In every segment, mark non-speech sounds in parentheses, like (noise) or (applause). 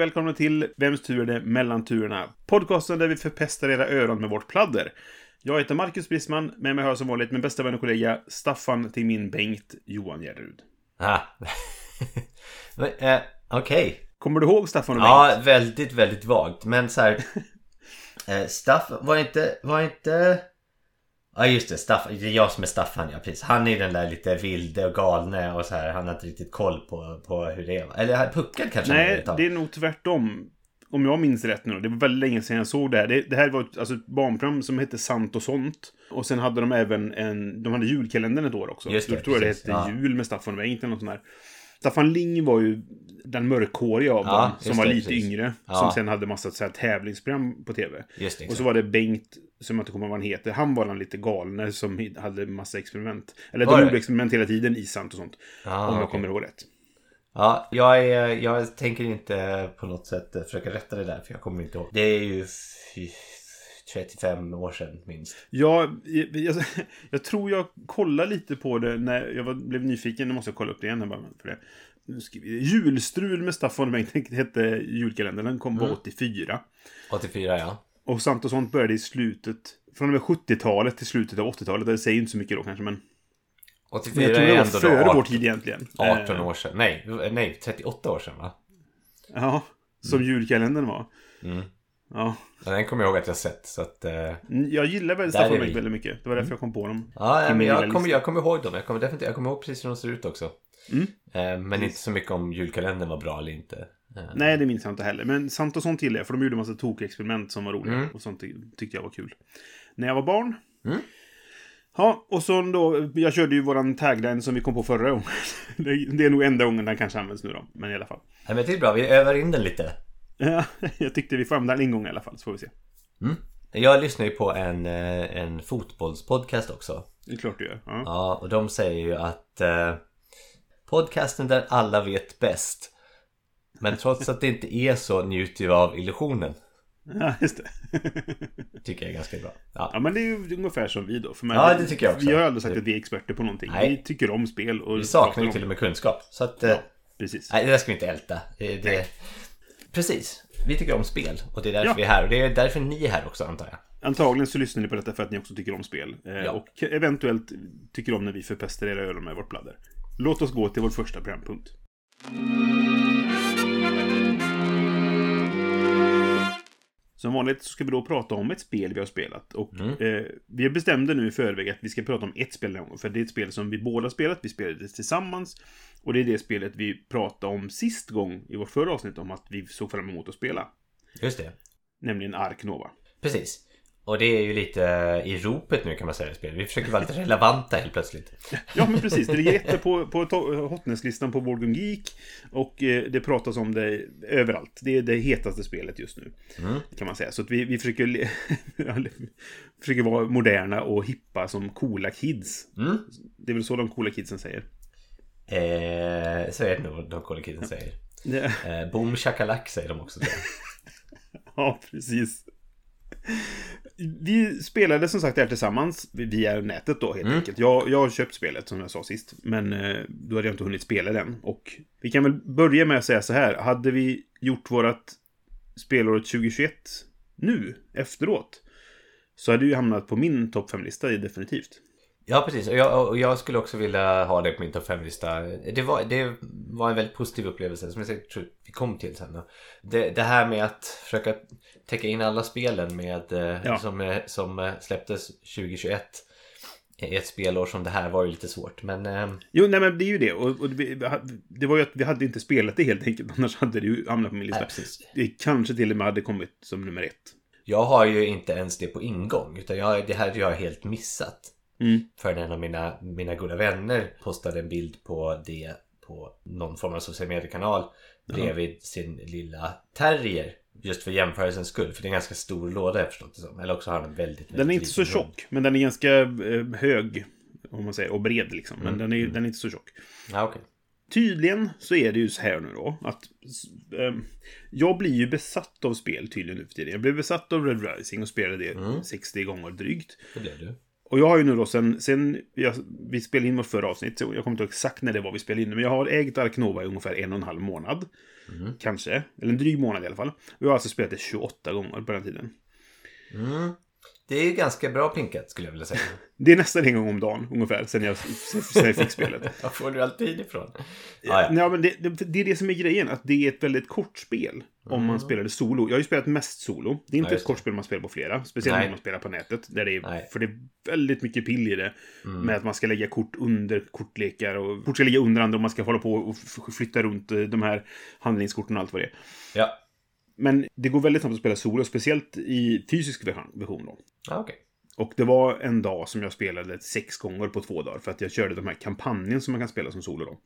Och välkomna till Vems tur är det mellan turerna? Podcasten där vi förpestar era öron med vårt pladder. Jag heter Marcus Brisman, med mig har jag som vanligt min bästa vän och kollega Staffan till min Bengt Johan Gärderud. Ah. (laughs) Eh, Okej. Kommer du ihåg Staffan och Bengt? Ja, väldigt, väldigt vagt. Men så här. (laughs) eh, Staff, var inte, var inte... Ja just det, Staff, det är jag som är Staffan ja, precis. Han är den där lite vilde och galne och så här. Han har inte riktigt koll på, på hur det är. Eller puckad kanske Nej, det är nog tvärtom. Om jag minns rätt nu. Det var väldigt länge sedan jag såg det här. Det, det här var ett, alltså, ett barnprogram som hette Sant och sånt. Och sen hade de även en... De hade julkalendern ett år också. Just det, Då tror jag det precis, hette ja. Jul med Staffan och Bengt eller något sånt där. Staffan Ling var ju den mörkhåriga av Ja, dem. Som var det, lite precis. yngre. Ja. Som sen hade massa så här, tävlingsprogram på tv. Just det, Och så var det Bengt, som jag inte kommer ihåg vad han heter. Han var den lite galne som hade massa experiment. Eller Var de det? gjorde experiment hela tiden i Sant och sånt. Ah, om jag okej. kommer ihåg rätt. Ja, jag, är, jag tänker inte på något sätt försöka rätta det där för jag kommer inte ihåg. Det är ju fy- 35 år sedan minst. Ja, jag, jag, (laughs) jag tror jag kollade lite på det när jag var, blev nyfiken. Nu måste jag kolla upp det igen. Bara för det. Julstrul med Staffan och Bengt (laughs) hette julkalendern. Den kom på Mm. 84. 84 ja. Och Sant och sånt började i slutet. Från och med 70-talet till slutet av 80-talet. Det säger inte så mycket då kanske, men... 84 Men jag tror det var ändå då före 18, vår tid egentligen. 18 Eh, år sedan. Nej, nej, 38 år sedan va? Ja, som julkalendern var. Mm. Ja. Ja, Den kommer jag ihåg att jag sett så att... Eh, Mm, Jag gillar väl Staffan väldigt mycket. Det var därför jag kom på dem. ja, Till men jag, kommer, jag kommer ihåg dem. Jag kommer, definitivt, jag kommer ihåg precis hur de ser ut också. Mm. Eh, men inte så mycket om julkalendern var bra eller inte. Eh, Nej, det minns jag inte heller. Men sant och sånt gillar jag, för de gjorde massa tokexperiment som var roliga. Mm. Och sånt ty- tyckte jag var kul. När jag var barn. Mm. Ja, och så då, jag körde ju våran tagline som vi kom på förra gången. (laughs) Det, det är nog enda gången den kanske används nu då, men i alla fall. Nej, men det är bra, vi övar in den lite. Ja, (laughs) jag tyckte vi får använda den en gång i alla fall, så får vi se. Mm. Jag lyssnar ju på en, eh, en fotbollspodcast också. Det är klart du gör. Ja. Ja, och de säger ju att eh, podcasten där alla vet bäst. Men trots att det inte är så njuter vi av illusionen. ja, just det. Tycker jag är ganska bra. Ja, Ja, men det är ju ungefär som vi då. För man, Ja, det tycker jag också. Vi har aldrig sagt att vi är experter på någonting. Nej. Vi tycker om spel och vi saknar ju till och med kunskap. Så att... Eh, Ja, precis. Nej, det där ska vi inte älta. Det, det... Precis. Vi tycker om spel och det är därför Ja. vi är här. Och det är därför ni är här också antar jag. Antagligen så lyssnar ni på detta för att ni också tycker om spel. Eh, Ja. Och eventuellt tycker om när vi förpestar era öron med vårt bladder. Låt oss gå till vår första programpunkt. Som vanligt så ska vi då prata om ett spel vi har spelat. Och Mm. eh, vi bestämde nu i förväg att vi ska prata om ett spel den gången. För det är ett spel som vi båda spelat, vi spelade det tillsammans. Och det är det spelet vi pratade om sist gång i vårt förra avsnitt om att vi såg fram emot att spela. Just det. Nämligen Ark Nova. Precis. Och det är ju lite i ropet nu kan man säga i spel. Vi försöker vara lite relevanta helt plötsligt. (laughs) Ja, men precis. Det ligger på, på hotnesslistan på Board Game Geek. Och eh, det pratas om det överallt. Det är det hetaste spelet just nu. Mm. Kan man säga. Så att vi, vi försöker, (laughs) försöker vara moderna och hippa som coola kids. Mm. Det är väl så de coola kidsen säger. Eh, så är det nog de coola kidsen säger. Ja, Eh, boom shakalak säger de också. (laughs) ja precis. Vi spelade som sagt det här tillsammans via nätet då helt Mm. enkelt. Jag, jag har köpt spelet som jag sa sist. Men eh, då hade jag inte hunnit spela den. Och vi kan väl börja med att säga så här. Hade vi gjort vårat spelåret 2021 nu, efteråt. Så hade det ju hamnat på min topp 5-lista definitivt. Ja precis, och jag, och jag skulle också vilja ha det på min topp 5-lista. Det var, det var en väldigt positiv upplevelse som jag säkert tror vi kom till sen. Det, det här med att försöka täcka in alla spelen med, eh, Ja. som, eh, som eh, släpptes 2021 i ett spelår som det här var ju lite svårt. Men Jo, nej men det är ju det. Och, och vi, det var ju att vi hade inte spelat det helt enkelt. (laughs) Annars hade det ju hamnat på min lista. nej. Det kanske till och med hade kommit som nummer ett. Jag har ju inte ens det på ingång utan jag, det här har jag helt missat. Mm. För en av mina, mina goda vänner postade en bild på det på någon form av social mediekanal bredvid sin lilla terrier Just för jämförelsens skull. För det är en ganska stor låda jag förstått det som. Eller också har den väldigt, väldigt Den är inte så tjock, men den är ganska eh, hög. Om man säger, och bred liksom. Men Mm. den, är, den är inte så tjock. Ja, okej. Tydligen så är det ju så här nu då att eh, jag blir ju besatt av spel tydligen nu för tiden. Jag blev besatt av Red Rising och spelade det Mm. 60 gånger drygt. Det blev du. Och jag har ju nu då sen, sen jag, vi spelade in vårt förra avsnitt, så jag kommer inte ihåg exakt när det var vi spelade in men jag har ägt Ark Nova i ungefär en och en halv månad. Mm. Kanske, eller en dryg månad i alla fall. Och jag har alltså spelat det 28 gånger på den tiden. Mm. Det är ju ganska bra pinkat skulle jag vilja säga. (laughs) Det är nästan en gång om dagen ungefär, sen jag, sen jag fick spelet. (laughs) Var får du all tid ifrån? Ja, ja. Ja, men det, det, det är det som är grejen, att det är ett väldigt kort spel. Om man spelar det solo. Jag har ju spelat mest solo. Det är inte Mm. Ja, ett kort spel man spelar på flera. Speciellt Nej. om man spelar på nätet. Där det är, Nej. för det är väldigt mycket pill i det. Mm. Med att man ska lägga kort under kortlekar. Och kort ska ligga under andra och man ska hålla på och flytta runt eh, de här handlingskorten och allt vad det är. Ja, Men det går väldigt snabbt att spela solo. Speciellt i fysisk version då. ja okej. Och det var en dag som jag spelade sex gånger på två dagar. För att jag körde de här kampanjen som man kan spela som solo då.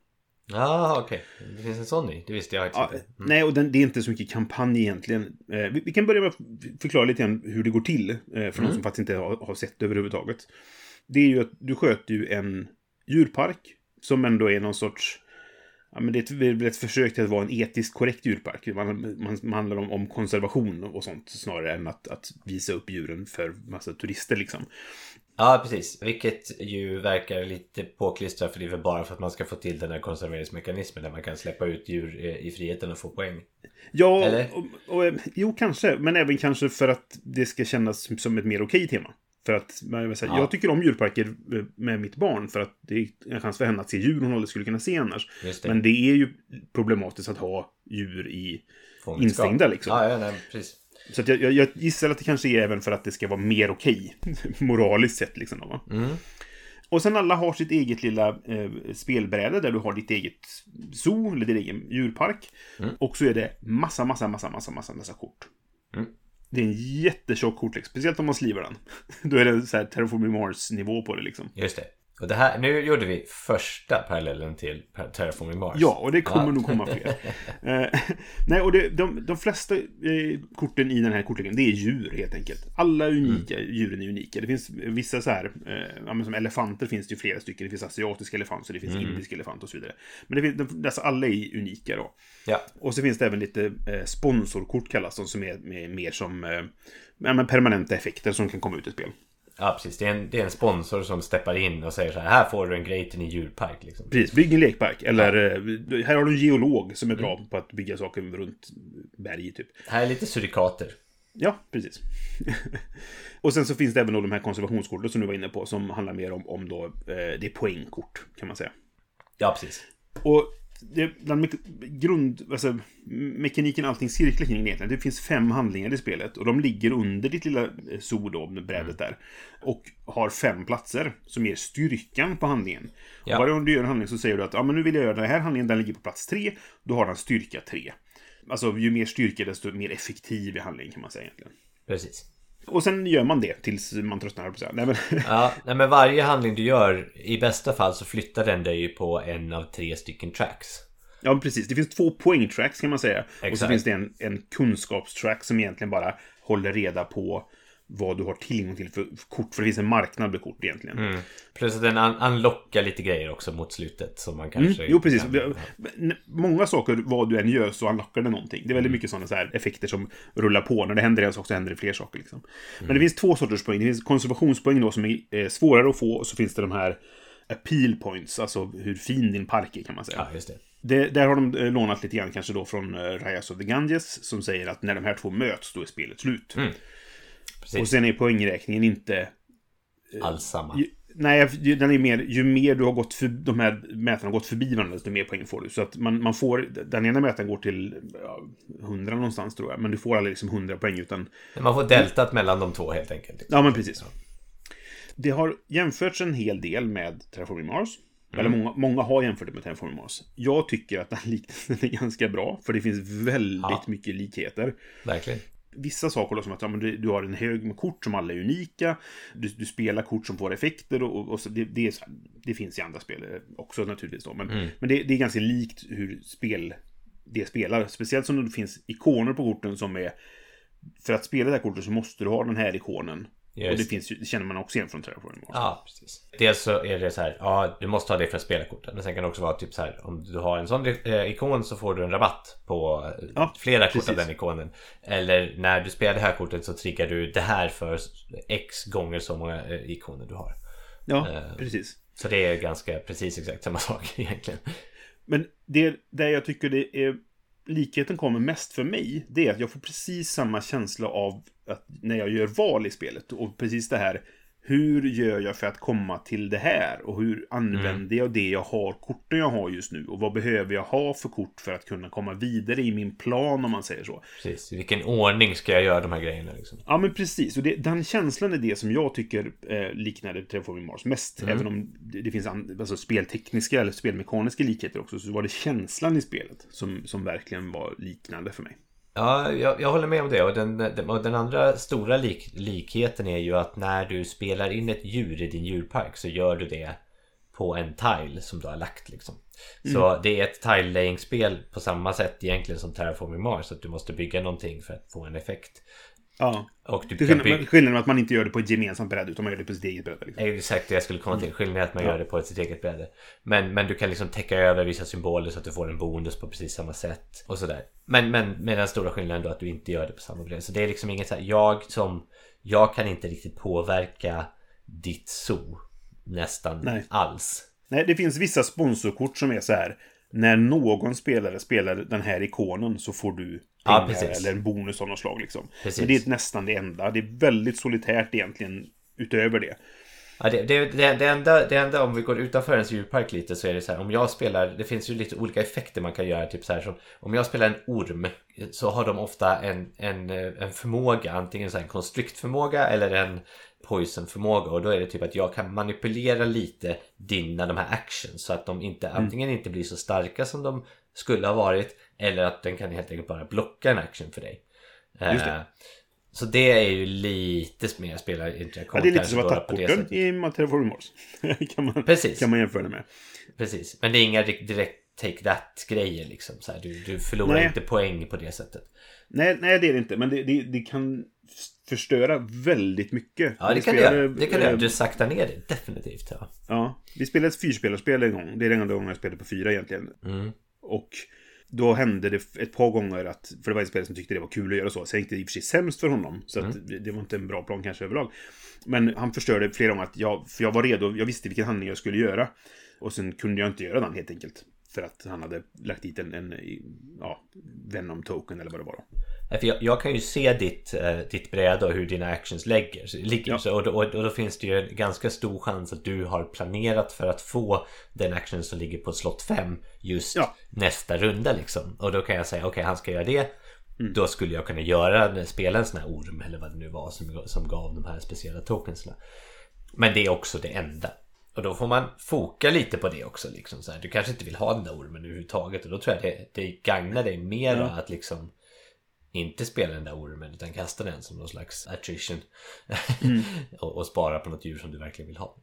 Ja, okej. Det finns en sån i. Det visste jag Ja, faktiskt inte. Nej, och den, det är inte så mycket kampanj egentligen. Eh, vi, vi kan börja med att förklara lite grann hur det går till. Eh, för Mm. någon som faktiskt inte har, har sett det överhuvudtaget. Det är ju att du sköter ju en djurpark. Som ändå är någon sorts... Ja, men det är ett, ett försök till att vara en etiskt korrekt djurpark. Man, man, man handlar om, om konservation och sånt snarare än att, att visa upp djuren för massa turister liksom. Ja, precis. Vilket ju verkar lite påklistrat för det är väl bara för att man ska få till den här konserveringsmekanismen där man kan släppa ut djur eh, i friheten och få poäng. Ja, Eller? och, och, eh, jo kanske. Men även kanske för att det ska kännas som ett mer okej tema. För att, jag, säga, Ja. jag tycker om djurparker eh, med mitt barn för att det är en chans för henne att se djur hon aldrig skulle kunna se annars. Det. Men det är ju problematiskt att ha djur i... Fångenskap. instängda, liksom. Ja, ja, nej, precis. Så jag, jag, jag gissar att det kanske är även för att det ska vara mer okej. (laughs) moraliskt sett liksom. Va? Mm. Och sen alla har sitt eget lilla eh, spelbräde där du har ditt eget zoo, eller din egen djurpark. Mm. Och så är det massa, massa, massa, massa, massa, massa kort. Mm. Det är en jättetjock kortlek, speciellt om man slivar den. (laughs) Då är det så här Terraforming Mars-nivå på det liksom. Just det. Och det här, nu gjorde vi första parallellen till Terraforming Mars. Ja, och det kommer Ja. nog komma fler. (laughs) eh, (laughs) nej, och det, de, de flesta eh, korten i den här kortleken, det är djur helt enkelt. Alla är unika, djuren är unika. Det finns vissa så här, eh, som elefanter finns det ju flera stycken. Det finns asiatiska elefanter, det finns indiska elefanter och så vidare. Men det finns, de, dessa alla är unika då. Ja, Och så finns det även lite eh, sponsorkort kallas de, som är med, mer som permanenta effekter som kan komma ut i spel. Ja precis. Det är, en, det är en sponsor som steppar in och säger så här. Här får du en grej till din djurpark. Liksom. Precis, bygg en lekpark. Eller eh, här har du en geolog som är bra på att bygga saker runt berg typ. Här är lite surikater. Ja, precis. (laughs) och sen så finns det även då de här konservationskorten som du var inne på som handlar mer om, om då, eh, det är poängkort kan man säga. Ja, precis. Och det, den me grund, alltså, mekaniken, allting cirklar kring egentligen. Det finns fem handlingar i spelet och de ligger under ditt lilla eh, zoo då, brädet där. Och har fem platser som ger styrkan på handlingen. Ja. Och varje gång du gör en handling så säger du att ja, men nu vill jag göra den här handlingen, den ligger på plats tre. Då har den styrka tre. Alltså ju mer styrka desto mer effektiv är handlingen kan man säga egentligen. Precis. Och sen gör man det tills man tröttnar, på. Nej, men, (laughs) Ja, nej, men varje handling du gör, i bästa fall så flyttar den dig på en av tre stycken tracks. ja, precis. Det finns två poängtracks kan man säga. Och så Exakt. finns det en, en kunskapstrack som egentligen bara håller reda på vad du har tillgång till för kort. För det finns en marknad med kort egentligen. Mm. Plus att den unlockar lite grejer också mot slutet som man kanske... Mm, jo, precis. kan- Många saker, vad du än gör, så unlockar det någonting. Det är Mm. väldigt mycket sådana så här effekter som rullar på. När det händer en sak så händer det fler saker. Liksom. Men Mm. det finns två sorters poäng. Det finns konservationspoäng då som är eh, svårare att få. Och så finns det de här appeal points, alltså hur fin din park är kan man säga. Ja, just det. Det, där har de eh, lånat lite grann kanske då från uh, Rise of the Ganges som säger att när de här två möts då är spelet slut. Mm. Precis. Och sen är poängräkningen inte... Alls samma. Ju, nej, den är mer... Ju mer du har gått för, de här mätarna har gått förbi varandra, desto mer poäng får du. Så att man, man får... Den ena mätaren går till ja, 100 någonstans tror jag. Men du får aldrig liksom 100 poäng utan... Man får deltat mellan de två helt enkelt. Ja, men precis. Det har jämförts en hel del med Terraforming Mars. Eller många, många har jämfört det med Terraforming Mars. Jag tycker att den liknelsen är ganska bra, för det finns väldigt Ja. mycket likheter. Verkligen. Vissa saker som att ja, men du, du har en hög med kort som alla är unika. Du, du spelar kort som får effekter och, och så, det, det, är, det finns i andra spel också naturligtvis då. Men, Mm. men det, det är ganska likt hur spel det spelar. Speciellt som det finns ikoner på korten som är... För att spela det här kortet så måste du ha den här ikonen. Just och det, finns det känner man också igen från Terraforming Mars. Ja, precis. Dels så är det så här, ja du måste ha det för att spela kortet. Men sen kan det också vara typ så här, om du har en sån eh, ikon så får du en rabatt på eh, Ja, flera kort av precis. den ikonen. Eller när du spelar det här kortet så triggar du det här för x gånger så många eh, ikoner du har. Ja, Eh. precis. Så det är ganska precis exakt samma (laughs) sak egentligen. Men det där jag tycker det är likheten kommer mest för mig, det är att jag får precis samma känsla av att när jag gör val i spelet och precis det här hur gör jag för att komma till det här? Och hur använder jag det jag har, korten jag har just nu? Och vad behöver jag ha för kort för att kunna komma vidare i min plan om man säger så? Precis, i vilken ordning ska jag göra de här grejerna liksom? Ja men precis, och det, den känslan är det som jag tycker eh, liknade Terraforming Mars mest. Även om det, det finns an, alltså, speltekniska eller spelmekaniska likheter också, så var det känslan i spelet som, som verkligen var liknande för mig. Ja, jag, jag håller med om det. Och den, den, och den andra stora lik, likheten är ju att när du spelar in ett djur i din djurpark så gör du det på en tile som du har lagt liksom. Så det är ett tile-laying-spel på samma sätt egentligen som Terraforming Mars. Att du måste bygga någonting för att få en effekt. Ja. Och du Det är kan skillnad- bygga... Skillnaden med att man inte gör det på ett gemensamt bräde, utan man gör det på sitt eget bräde. Liksom. Exakt jag skulle komma till. Skillnaden är att man gör det på sitt eget bräde. Men, men du kan liksom täcka över vissa symboler så att du får en bonus på precis samma sätt. Och sådär. Men, men med den stora skillnaden då att du inte gör det på samma bräde. Så det är liksom inget så här, jag som... Jag kan inte riktigt påverka ditt zoo. Nästan Nej. alls. Nej, det finns vissa sponsorkort som är så här. När någon spelare spelar den här ikonen så får du Ja, pengar precis. eller en bonus av något slag. Liksom. Precis. Men det är nästan det enda. Det är väldigt solitärt egentligen utöver det. Ja, det, det, det, enda, det enda om vi går utanför ens djurpark lite så är det så här om jag spelar, det finns ju lite olika effekter man kan göra typ så här som om jag spelar en orm så har de ofta en, en, en förmåga, antingen så här en constrict-förmåga eller en poison-förmåga och då är det typ att jag kan manipulera lite dina de här actions så att de inte antingen inte blir så starka som de skulle ha varit eller att den kan helt enkelt bara blocka en action för dig. Just det. Eh, Så det är ju lite mer spelarinteraktion Ja, det är lite som det attackkorten sättet. i Terraforming Mars. (laughs) kan, man, Precis. kan man jämföra det med. Precis, men det är inga di- direkt take that grejer liksom. Så här, du, du förlorar Nej. inte poäng på det sättet. Nej, nej, det är det inte. Men det, det, det kan förstöra väldigt mycket. Ja, det kan det spelade, göra. Det kan det eh, göra. Du saktar ner det definitivt. Ja. Ja, vi spelade ett fyrspelarspel en gång. Det är den enda gången jag spelade på fyra egentligen. Mm. Och då hände det ett par gånger att, för det var en spelare som tyckte det var kul att göra så. Sen gick det i och för sig sämst för honom. Så att Mm. det- det var inte en bra plan kanske överlag. Men han förstörde flera gånger att jag, för jag var redo, jag visste vilken handling jag skulle göra. Och sen kunde jag inte göra den helt enkelt. För att han hade lagt dit en, en ja, Venom-token eller vad det var då. För jag, jag kan ju se ditt, eh, ditt bräde och hur dina actions lägger, ligger. Ja. Så, och, då, och, och då finns det ju en ganska stor chans att du har planerat för att få den action som ligger på slott 5 just Ja. nästa runda liksom. Och då kan jag säga okej han ska göra det. Mm. Då skulle jag kunna göra, spela en sån här orm eller vad det nu var som, som gav de här speciella tokensna. Men det är också det enda. Och då får man foka lite på det också. Liksom, så här. Du kanske inte vill ha den där ormen överhuvudtaget. Och då tror jag det, det gagnar dig mer Ja. att liksom inte spela den där ormen utan kasta den som någon slags attrition. Mm. (laughs) och, och spara på något djur som du verkligen vill ha.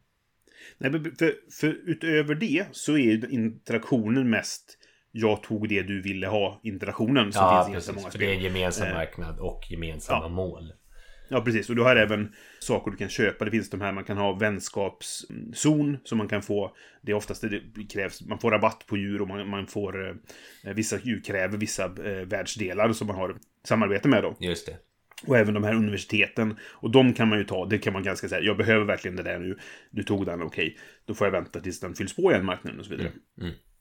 Nej, för, för utöver det så är interaktionen mest jag tog det du ville ha interaktionen som Ja, finns precis. många För det är en gemensam Eh, marknad och gemensamma ja. mål. Ja, precis. Och du har även saker du kan köpa. Det finns de här, man kan ha vänskapszon som man kan få. Det är oftast det krävs. Man får rabatt på djur och man, man får... Eh, vissa djur kräver vissa eh, världsdelar som man har samarbete med då. Just det. Och även de här universiteten. Och de kan man ju ta. Det kan man ganska säga. Jag behöver verkligen det där nu. Du tog den, okej. Då får jag vänta tills den fylls på igen, marknaden och så vidare.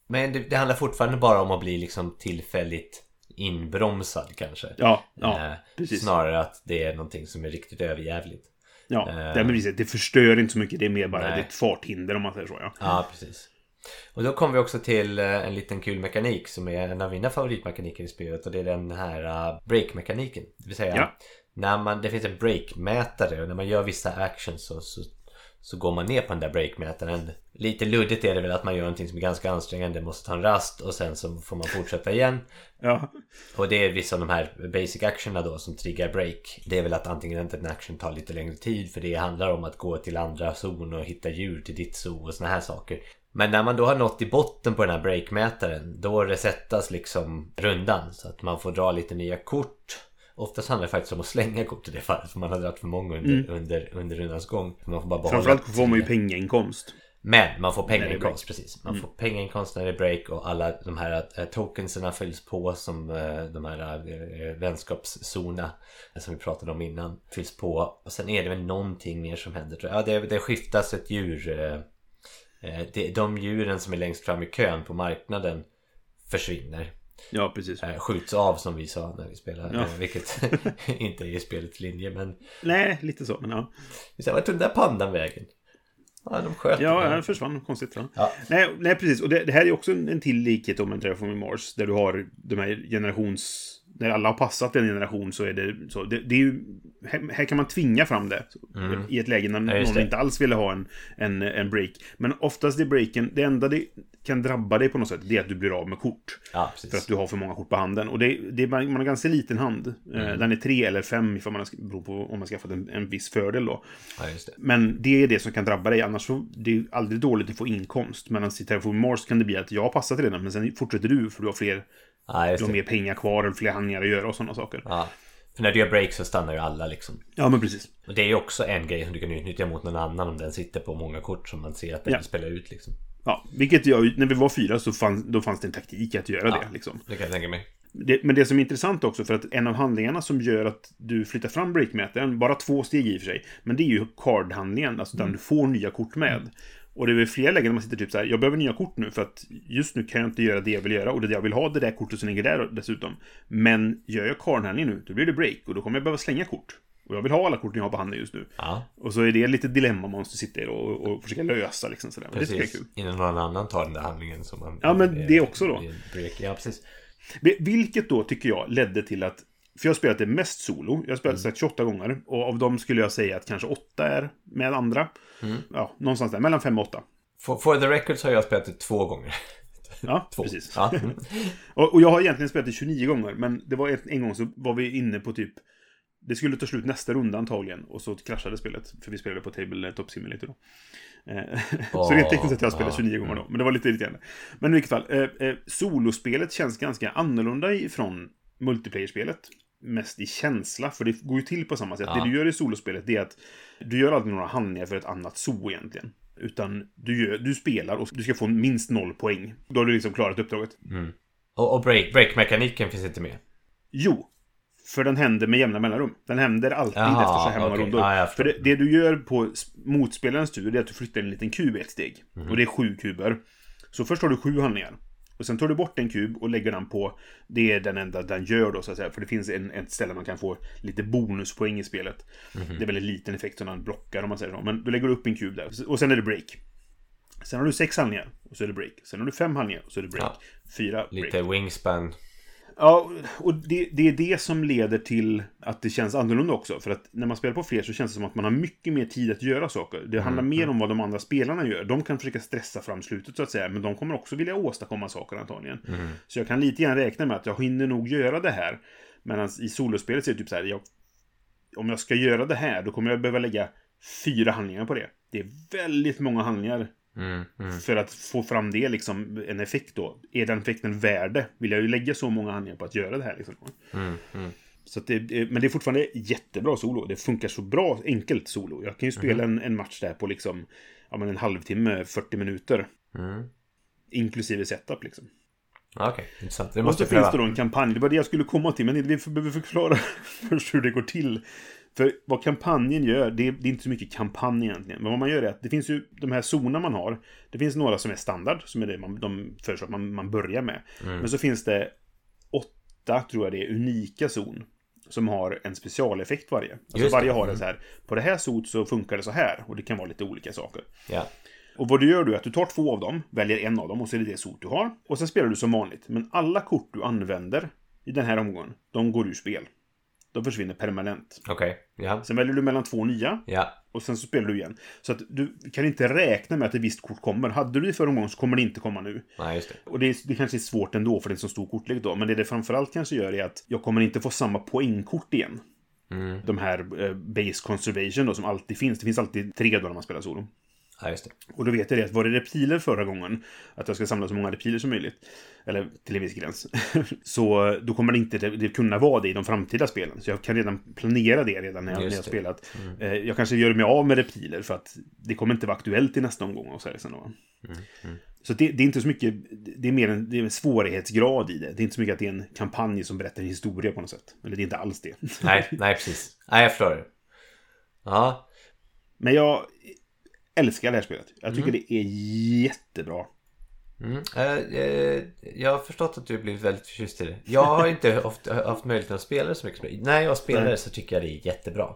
Men det, det handlar fortfarande bara om att bli liksom tillfälligt inbromsad kanske. Ja, ja, Eh, precis. Snarare att det är någonting som är riktigt överjävligt. Ja, Eh. det, precis, det förstör inte så mycket. Det är mer bara Nej. ett farthinder om man säger så. Ja. Ja, precis. Och då kommer vi också till eh, en liten kul mekanik som är en av mina favoritmekaniker i spelet och det är den här uh, break-mekaniken. Det vill säga, Ja. när man, det finns en break-mätare och när man gör vissa actions så, så, så går man ner på den där break-mätaren. Lite luddigt är det väl att man gör någonting som är ganska ansträngande, måste ta en rast och sen så får man fortsätta igen. (laughs) ja. Och det är vissa av de här basic actionerna då som triggar break. Det är väl att antingen att en action tar lite längre tid för det handlar om att gå till andra zon och hitta djur till ditt zoo och såna här saker. Men när man då har nått i botten på den här breakmätaren Då resettas liksom rundan Så att man får dra lite nya kort Oftast handlar det faktiskt om att slänga kort i det fallet För man har dragit för många under, under, under rundans gång Man får bara Mm. Framförallt får man ju pengainkomst. Men man får pengainkomst precis. Man får pengainkomst när det är break och alla de här eh, tokenserna fylls på som eh, de här eh, vänskapszona eh, som vi pratade om innan fylls på. Och sen är det väl någonting mer som händer. Ja, det, det skiftas ett djur. eh, eh, Det, de djuren som är längst fram i kön på marknaden försvinner. Ja, precis. Eh, Skjuts av som vi sa när vi spelade. Ja. (laughs) Vilket (laughs) inte är spelets linje. Men Nej, lite så, men ja. vi sa, vart tog den där pandan vägen? Ja, de sköt Ja, den. den försvann. Konstigt. Ja. Ja. Nej, nej, precis. Och det, det här är också en, en till likhet om en Terraforming Mars. Där du har de här generations... När alla har passat en generation så är det så. Det, det är ju, här, här kan man tvinga fram det. I ett läge när Mm. Ja, någon inte alls ville ha en, en, en break. Men oftast är breaken, det enda det kan drabba dig på något sätt, det är att du blir av med kort. Ja, För att du har för många kort på handen. Och det, det man har ganska liten hand. Mm. Eh, Den är tre eller fem ifall man har, beror på om man skaffat en, en viss fördel då. Ja, det. Men det är det som kan drabba dig. Annars så det är aldrig dåligt att få inkomst. Medan i Terraform Mars kan det bli att jag har passat redan, men sen fortsätter du för du har fler, Just du har mer pengar kvar och fler handlingar att göra och sådana saker. Ja. För när du gör break så stannar ju alla liksom. Ja, men precis. Och det är ju också en grej som du kan utnyttja mot någon annan om den sitter på många kort som man ser att den Ja. vill spela ut liksom. Ja, vilket jag, när vi var fyra så fanns, då fanns det en taktik att göra Ja. det. Liksom. Det kan jag tänka mig. Det, men det som är intressant också, för att en av handlingarna som gör att du flyttar fram breakmätaren, bara två steg i och för sig, men det är ju card-handlingen, alltså Mm. den du får nya kort med. Och det är väl flera lägen där man sitter typ så här, jag behöver nya kort nu för att just nu kan jag inte göra det jag vill göra och det jag vill ha det där kortet som ligger där dessutom. Men gör jag card-handlingen nu, då blir det break och då kommer jag behöva slänga kort. Och jag vill ha alla korten jag har på handen just nu. Ja, Och så är det lite dilemma man måste sitta i och, och försöka lösa liksom sådär. Och det tycker jag är precis. kul. Innan någon annan tar den där handlingen som man... Ja, men det också då. Break. Ja, precis. Vilket då tycker jag ledde till att för jag har spelat det mest solo. Jag har spelat det 28 gånger. Och av dem skulle jag säga att kanske 8 är med andra. Ja, någonstans där. Mellan 5 och 8. For, for the record så har jag spelat det två gånger. (laughs) Ja, Två. precis. Ja. (laughs) Mm. Och, jag har egentligen spelat det 29 gånger. Men det var ett, en gång så var vi inne på typ... Det skulle ta slut nästa runda antagligen. Och så kraschade spelet. För vi spelade på Table Top Simulator då. Eh, (laughs) så rent tekniskt sett har jag spelat ja, 29 gånger då. Men det var lite irriterande. Men i vilket fall. Eh, eh, solospelet känns ganska annorlunda ifrån multiplayerspelet. Mest i känsla, för det går ju till på samma sätt. Ja. Det du gör i solospelet det är att du gör aldrig några handlingar för ett annat zoo egentligen. Utan du, gör, du spelar och du ska få minst noll poäng. Då har du liksom klarat uppdraget. Och, och break, break-mekaniken finns inte med. Jo. För den händer med jämna mellanrum. Den händer alltid Jaha, efter så här många rundor. Ja, jag för det, det du gör på motspelarens tur, är att du flyttar en liten kub ett steg. Mhm. Och det är sju kuber. Så först har du sju handlingar. Och sen tar du bort en kub och lägger den på... Det är den enda den gör då, så att säga. För det finns en, ett ställe man kan få lite bonuspoäng i spelet. Mhm. Det är väldigt liten effekt som den blockar, om man säger så. Men då lägger du upp en kub där. Och sen är det break. Sen har du sex handlingar, och så är det break. Sen har du fem handlingar, och så är det break. Ja. Fyra, break. Lite wingspan. Ja, och det, det är det som leder till att det känns annorlunda också. För att när man spelar på fler så känns det som att man har mycket mer tid att göra saker. Det handlar mer om vad de andra spelarna gör. De kan försöka stressa fram slutet så att säga, men de kommer också vilja åstadkomma saker antagligen. Så jag kan lite grann räkna med att jag hinner nog göra det här. Medan i solospelet så är det typ så här, jag, om jag ska göra det här, då kommer jag behöva lägga fyra handlingar på det. Det är väldigt många handlingar Mm, mm. för att få fram det, liksom, en effekt då. Är den effekten värd det? Vill jag ju lägga så många handlingar på att göra det här liksom. Mm, mm. Så att det, men det är fortfarande jättebra solo. Det funkar så bra, enkelt solo. Jag kan ju spela en, en match där på liksom, ja men en halvtimme, 40 minuter. Mm. Inklusive setup liksom. Okej, intressant. Det Och måste så jag finns det då en kampanj. Det var det jag skulle komma till, men vi behöver förklara (laughs) först hur det går till. För vad kampanjen gör, det är, det är inte så mycket kampanj egentligen. Men vad man gör är att det finns ju de här zonerna man har. Det finns några som är standard, som är det man, de föreslår att man, man börjar med. Men så finns det åtta, tror jag det är, unika zon. Som har en specialeffekt varje. Alltså varje har en så här, på det här zot så funkar det så här. Och det kan vara lite olika saker. Ja. Och vad du gör då är att du tar två av dem, väljer en av dem och så är det det sot du har. Och sen spelar du som vanligt. Men alla kort du använder i den här omgången, de går ur spel. De försvinner permanent. Okej. Ja. Sen väljer du mellan två nya Ja. och sen så spelar du igen. Så att du kan inte räkna med att ett visst kort kommer. Hade du det förra omgången så kommer det inte komma nu. Nej, just det. Och det, är, det kanske är svårt ändå för det är en så stor kortlek då. Men det det framförallt kanske gör är att jag kommer inte få samma poängkort igen. Mm. De här eh, base conservation då som alltid finns. Det finns alltid tre då när man spelar solo. Ja, just det. Och då vet jag det att var det reptiler förra gången, att jag ska samla så många reptiler som möjligt, eller till en viss gräns, (laughs) så då kommer det inte det, kunna vara det i de framtida spelen. Så jag kan redan planera det redan när jag, när jag spelat. Eh, Jag kanske gör mig av med reptiler för att det kommer inte vara aktuellt i nästa omgång och så här sen då. Så det, det är inte så mycket, det är mer en, det är en svårighetsgrad i det. Det är inte så mycket att det är en kampanj som berättar en historia på något sätt. Eller det är inte alls det. Nej, nej precis. Nej, jag förstår det. Ja, Men jag älskar det här spelet. Jag tycker det är jättebra. Mm. Eh, eh, jag har förstått att du har blivit väldigt förtjust i det. Jag har inte (laughs) ofta haft möjligheten att spela det så mycket. som När jag spelar det så tycker jag det är jättebra.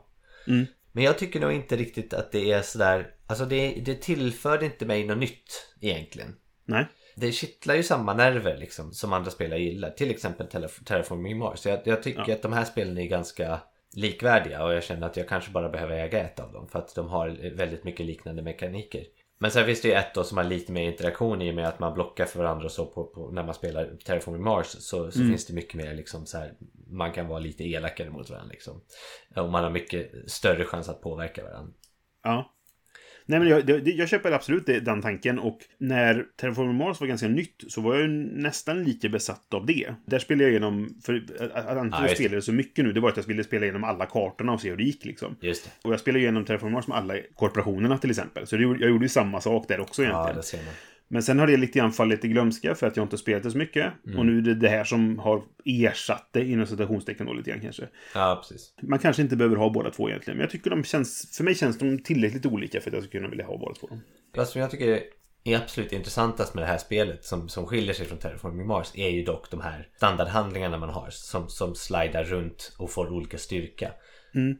Mm. Men jag tycker nog inte riktigt att det är sådär... Alltså det, det tillförde inte mig något nytt egentligen. Nej. Det kittlar ju samma nerver liksom som andra spelare gillar. Till exempel Terra- Terraforming Mars. Så jag, jag tycker Ja. att de här spelen är ganska likvärdiga och jag känner att jag kanske bara behöver äga ett av dem för att de har väldigt mycket liknande mekaniker. Men sen finns det ju ett då som har lite mer interaktion i och med att man blockar för varandra och så på, på, när man spelar Terraforming Mars så, så finns det mycket mer liksom så här man kan vara lite elakare mot varandra liksom. Och man har mycket större chans att påverka varandra. Ja. Nej, men jag, det- jag köper absolut den tanken. Och när Terraforming Mars var ganska nytt så var jag ju nästan lika besatt av det. Där spelade jag igenom, för att- Ja, jag just det. spelade så mycket nu, det var att jag ville spela igenom alla kartorna och se hur det gick liksom. Just det. Och jag spelade igenom Terraforming Mars med alla korporationerna till exempel. Så det, jag gjorde ju samma sak där också Ja, egentligen. det ser man. Men sen har det lite grann fallit i glömska för att jag inte spelat det så mycket. Mm. Och nu är det det här som har ersatt det inom citationstecken då lite grann kanske. Ja, precis. Man kanske inte behöver ha båda två egentligen. Men jag tycker de känns, för mig känns de tillräckligt olika för att jag ska kunna vilja ha båda två. Vad som jag tycker är absolut intressantast med det här spelet som, som skiljer sig från Terraforming Mars är ju dock de här standardhandlingarna man har som, som slidar runt och får olika styrka.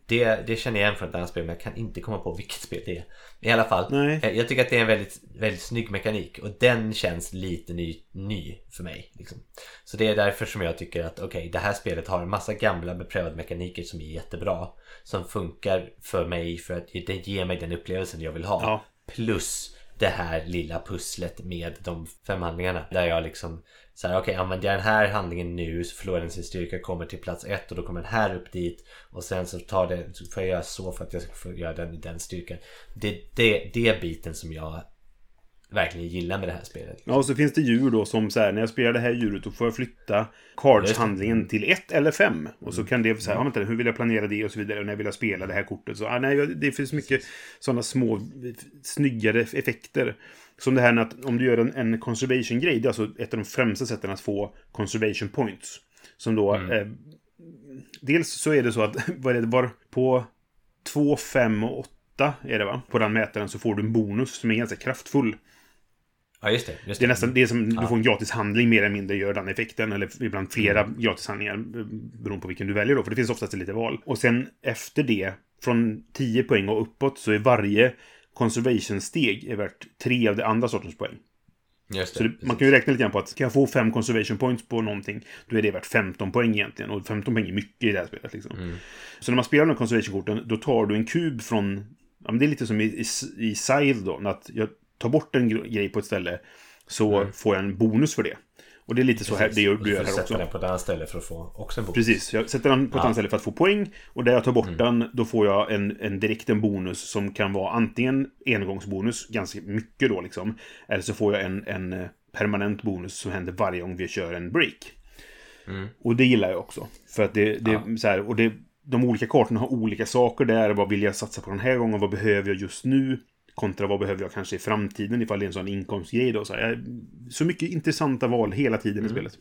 Det, det känner jag igen från ett annat spel men jag kan inte komma på vilket spel det är. I alla fall, Nej. eh, jag tycker att det är en väldigt, väldigt snygg mekanik och den känns lite ny, ny för mig. Liksom. Så det är därför som jag tycker att okej, det här spelet har en massa gamla beprövade mekaniker som är jättebra. Som funkar för mig för att det ger mig den upplevelsen jag vill ha. Ja. Plus det här lilla pusslet med de fem handlingarna. Där jag liksom så här, okej använder jag den här handlingen nu så förlorar den sin styrka, kommer till plats ett och då kommer den här upp dit. Och sen så tar det, så får jag göra så för att jag ska få göra den i den styrkan. Det det, det biten som jag verkligen gillar med det här spelet. Ja, och så finns det djur då som så här, när jag spelar det här djuret då får jag flytta cards-handlingen till ett eller fem. Och så kan det så här, ja, vänta, hur vill jag planera det och så vidare. Och när vill jag spela det här kortet? Så, ah, nej, jag- det finns mycket sådana små, snyggare effekter. Som det här med att om du gör en, en conservation-grej, det är alltså ett av de främsta sätten att få conservation points. Som då... Eh, dels så är det så att, (laughs) vad är det, var på 2, 5 och 8 är det va? På den mätaren så får du en bonus som är ganska kraftfull. Ja just det. Just Det är nästan det är som du får en gratishandling mer eller mindre gör den effekten. Eller ibland flera Mm. gratishandlingar eh, beroende på vilken du väljer då. För det finns oftast lite val. Och sen efter det, från 10 poäng och uppåt, så är varje conservation-steg är värt tre av det andra sortens poäng. Just det. Så det, man kan ju räkna lite grann på att kan jag få fem conservation points på någonting, då är det värt 15 poäng egentligen. Och 15 poäng är mycket i det här spelet. Liksom. Mm. Så när man spelar med conservation-korten, då tar du en kub från... Ja, men det är lite som i, i, i Sile då, att jag tar bort en gre- grej på ett ställe, så får jag en bonus för det. Och det är lite så här, det gör, du gör här också. den på ett annat ställe för att få också en bonus. Precis, jag sätter den på ett Ja. annat ställe för att få poäng. Och där jag tar bort den, då får jag en, en direkt en bonus som kan vara antingen engångsbonus, ganska mycket då liksom. Eller så får jag en, en eh, permanent bonus som händer varje gång vi kör en break. Och det gillar jag också. För att det, det är så här, och det, de olika kartorna har olika saker där. Vad vill jag satsa på den här gången? Vad behöver jag just nu? Kontra vad behöver jag kanske i framtiden ifall det är en sån inkomstgrej då. Så, här, så mycket intressanta val hela tiden i spelet.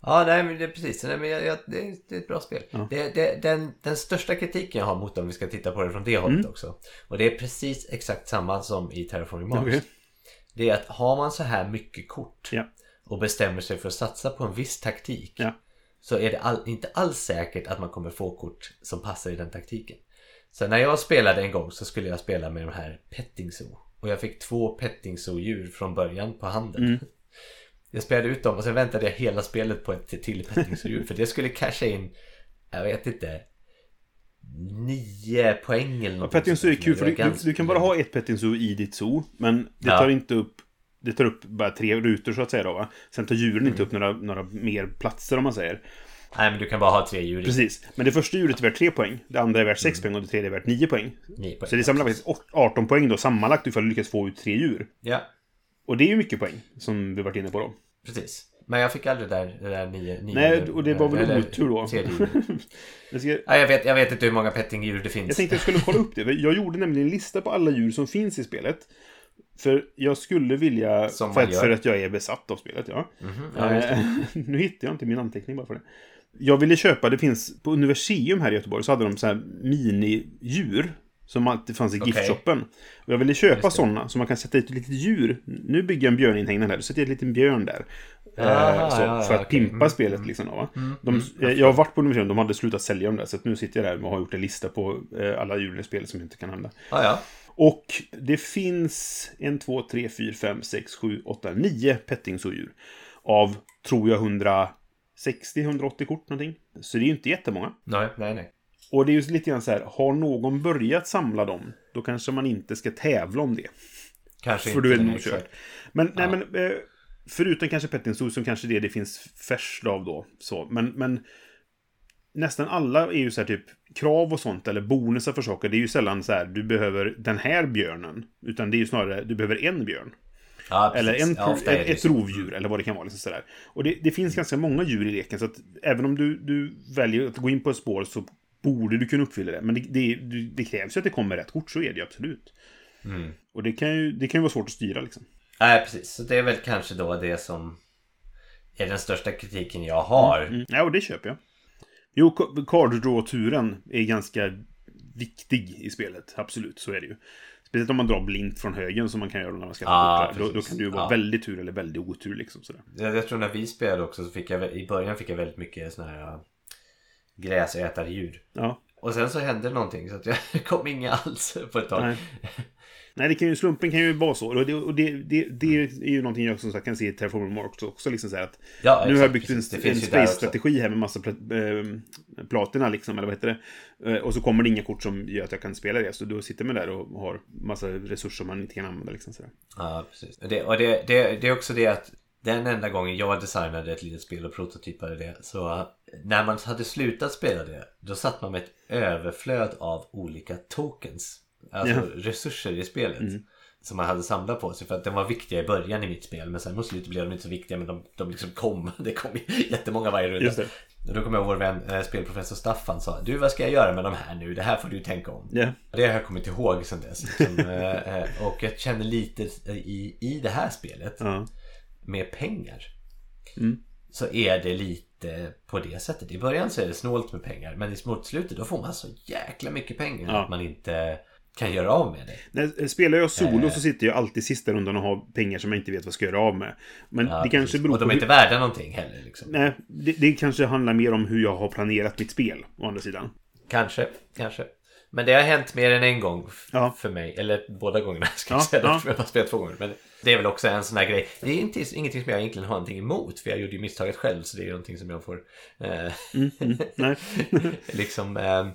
Ja, nej men det är precis. Nej, men jag, jag, det, är, det är ett bra spel. Det, det, den, den största kritiken jag har mot dem, vi ska titta på det från det hållet också. Och det är precis exakt samma som i Terraforming Mars. Okej. Det är att har man så här mycket kort Ja. och bestämmer sig för att satsa på en viss taktik. Ja. Så är det all, inte alls säkert att man kommer få kort som passar i den taktiken. Så när jag spelade en gång så skulle jag spela med de här Petting Zoo. Och jag fick två Petting Zoo-djur från början på handen. (laughs) Jag spelade ut dem och sen väntade jag hela spelet på ett till Petting Zoo-djur. för det skulle casha in, jag vet inte, nio poäng eller Ja, något. Petting Zoo är kul för du, du, du kan bara ha ett Petting Zoo i ditt zoo. Men det Ja. tar inte upp... Det tar upp bara tre rutor så att säga då va. Sen tar djuren Mm. inte upp några, några mer platser om man säger. Nej, men du kan bara ha tre djur. Precis. Men det första djuret är värt 3 poäng. Det andra är värt 6 poäng och det tredje är värt 9 poäng. Nio poäng. Så det samlar faktiskt åt- 18 poäng då sammanlagt ifall du lyckas få ut tre djur. Ja, Och det är ju mycket poäng, som vi varit inne på då. precis. Men jag fick aldrig det där, det där nio, nio Nej, och det var väl otur då. (laughs) Jag, ska, Ja, jag, vet, jag vet inte hur många pettingdjur det finns. jag tänkte jag skulle kolla upp det. Jag gjorde nämligen en lista på alla djur som finns i spelet. För jag skulle vilja... Som för, att, för att jag är besatt av spelet, ja. Ja, just det. Eh, (laughs) nu hittar jag inte min anteckning bara för det. Jag ville köpa, det finns på Universium här i Göteborg så hade de så här mini-djur. Som alltid fanns i Okej. giftshoppen. Och jag ville köpa sådana så man kan sätta ett litet djur. Nu bygger jag en björninhägnad här, då sätter jag en liten björn där. Eh, Aha, så, ja, för att okej. pimpa Mm, spelet liksom. då, Va? De, eh, jag har varit på Universium, de hade slutat sälja dem där. Så nu sitter jag där och har gjort en lista på eh, alla djur i spelet som inte kan hända. Ja, ja. Och det finns en, två, tre, fyra, fem, sex, sju, åtta, nio pettingsodjur. Av, tror jag, 160-180 kort någonting. Så det är ju inte jättemånga. Nej, nej, nej. Och det är ju lite grann så här, har någon börjat samla dem, då kanske man inte ska tävla om det. Kanske För inte. du är nog kört. Men, Ja. nej men, eh, förutom kanske pettingsod som kanske det det finns färskt av då. Så, men, men nästan alla är ju så här typ krav och sånt eller bonusar för saker. Det är ju sällan så här, du behöver den här björnen. Utan det är ju snarare, du behöver en björn. Ja, Eller en, ja, ett, ett så. rovdjur, eller vad det kan vara. Liksom sådär. Och det, det finns ganska många djur i leken, så att även om du, du väljer att gå in på ett spår så borde du kunna uppfylla det. Men det, det, det krävs ju att det kommer rätt kort, så är det ju absolut. Mm. Och det kan ju, det kan ju vara svårt att styra liksom. Nej, precis. Så det är väl kanske då det som är den största kritiken jag har. Mm. Ja, och det köper jag. Jo, card draw-turen är ganska viktig i spelet. Absolut, så är det ju. Speciellt om man drar blint från högen som man kan göra när man ska där. då, då kan det ju vara Ja. väldigt tur eller väldigt otur liksom sådär. Jag, jag tror när vi spelade också så fick jag i början fick jag väldigt mycket såna här äh, gräsätardjur. Ja. Och sen så hände någonting så att jag (laughs) kom inga alls på ett tag. Nej. Nej, det kan ju, slumpen kan ju vara så. Och det, och det, det, det är ju någonting jag som sagt kan se i Terraforming Mars också. liksom så att Ja, nu har jag exakt, byggt en, precis. En space-strategi här med massa pla- äh, platina liksom, eller vad heter det? Eh, och så kommer det inga kort som gör att jag kan spela det. Så då sitter man där och har massa resurser man inte kan använda liksom sådär. Ja, precis. Och, det, och det, det, det är också det att den enda gången jag designade ett litet spel och prototypade det så äh, när man hade slutat spela det då satt man med ett överflöd av olika tokens. Alltså Ja. resurser i spelet. Som man hade samlat på sig för att de var viktiga i början i mitt spel men sen mot slutet blev de inte så viktiga men de, de liksom kom. (laughs) Det kom jättemånga varje runda. Då kommer jag ihåg vår vän eh, spelprofessor Staffan sa Du vad ska jag göra med de här nu? Det här får du tänka om. Ja. Det har jag kommit ihåg sen dess. Liksom, (laughs) eh, eh, och jag känner lite i, i det här spelet Ja. med pengar. Mm. Så är det lite på det sättet. I början så är det snålt med pengar. Men i slutet då får man så jäkla mycket pengar Ja. att man inte kan göra av med det. När, spelar jag solo Eh. så sitter jag alltid sista rundan och har pengar som jag inte vet vad jag ska göra av med. Men Ja, det kanske precis. beror och de på... är inte värda någonting heller. Liksom. Nej, det, det kanske handlar mer om hur jag har planerat mitt spel, å andra sidan. Kanske, kanske. Men det har hänt mer än en gång Ja. för mig. Eller båda gångerna ska Ja, jag säga. ja. Ja. Jag har spelat två gånger. Men det är väl också en sån här grej. Det är inte, ingenting som jag egentligen har någonting emot. För jag gjorde ju misstaget själv. Så det är någonting som jag får eh, Nej, (laughs) liksom eh,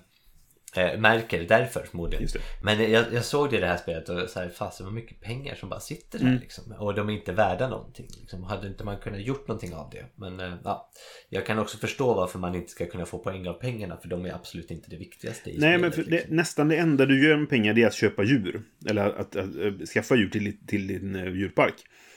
eh, märker därför förmodligen. Men jag, jag såg det i det här spelet och så här, fasen vad mycket pengar som bara sitter Mm. där liksom. Och de är inte värda någonting. Liksom. Hade inte man kunnat gjort någonting av det. Men eh, ja, jag kan också förstå varför man inte ska kunna få poäng av pengarna. För de är absolut inte det viktigaste i Nej, spelet. men liksom. det, nästan det enda du gör med pengar det är att köpa djur. Eller att, att, att, skaffa djur till, till din eh, djurpark.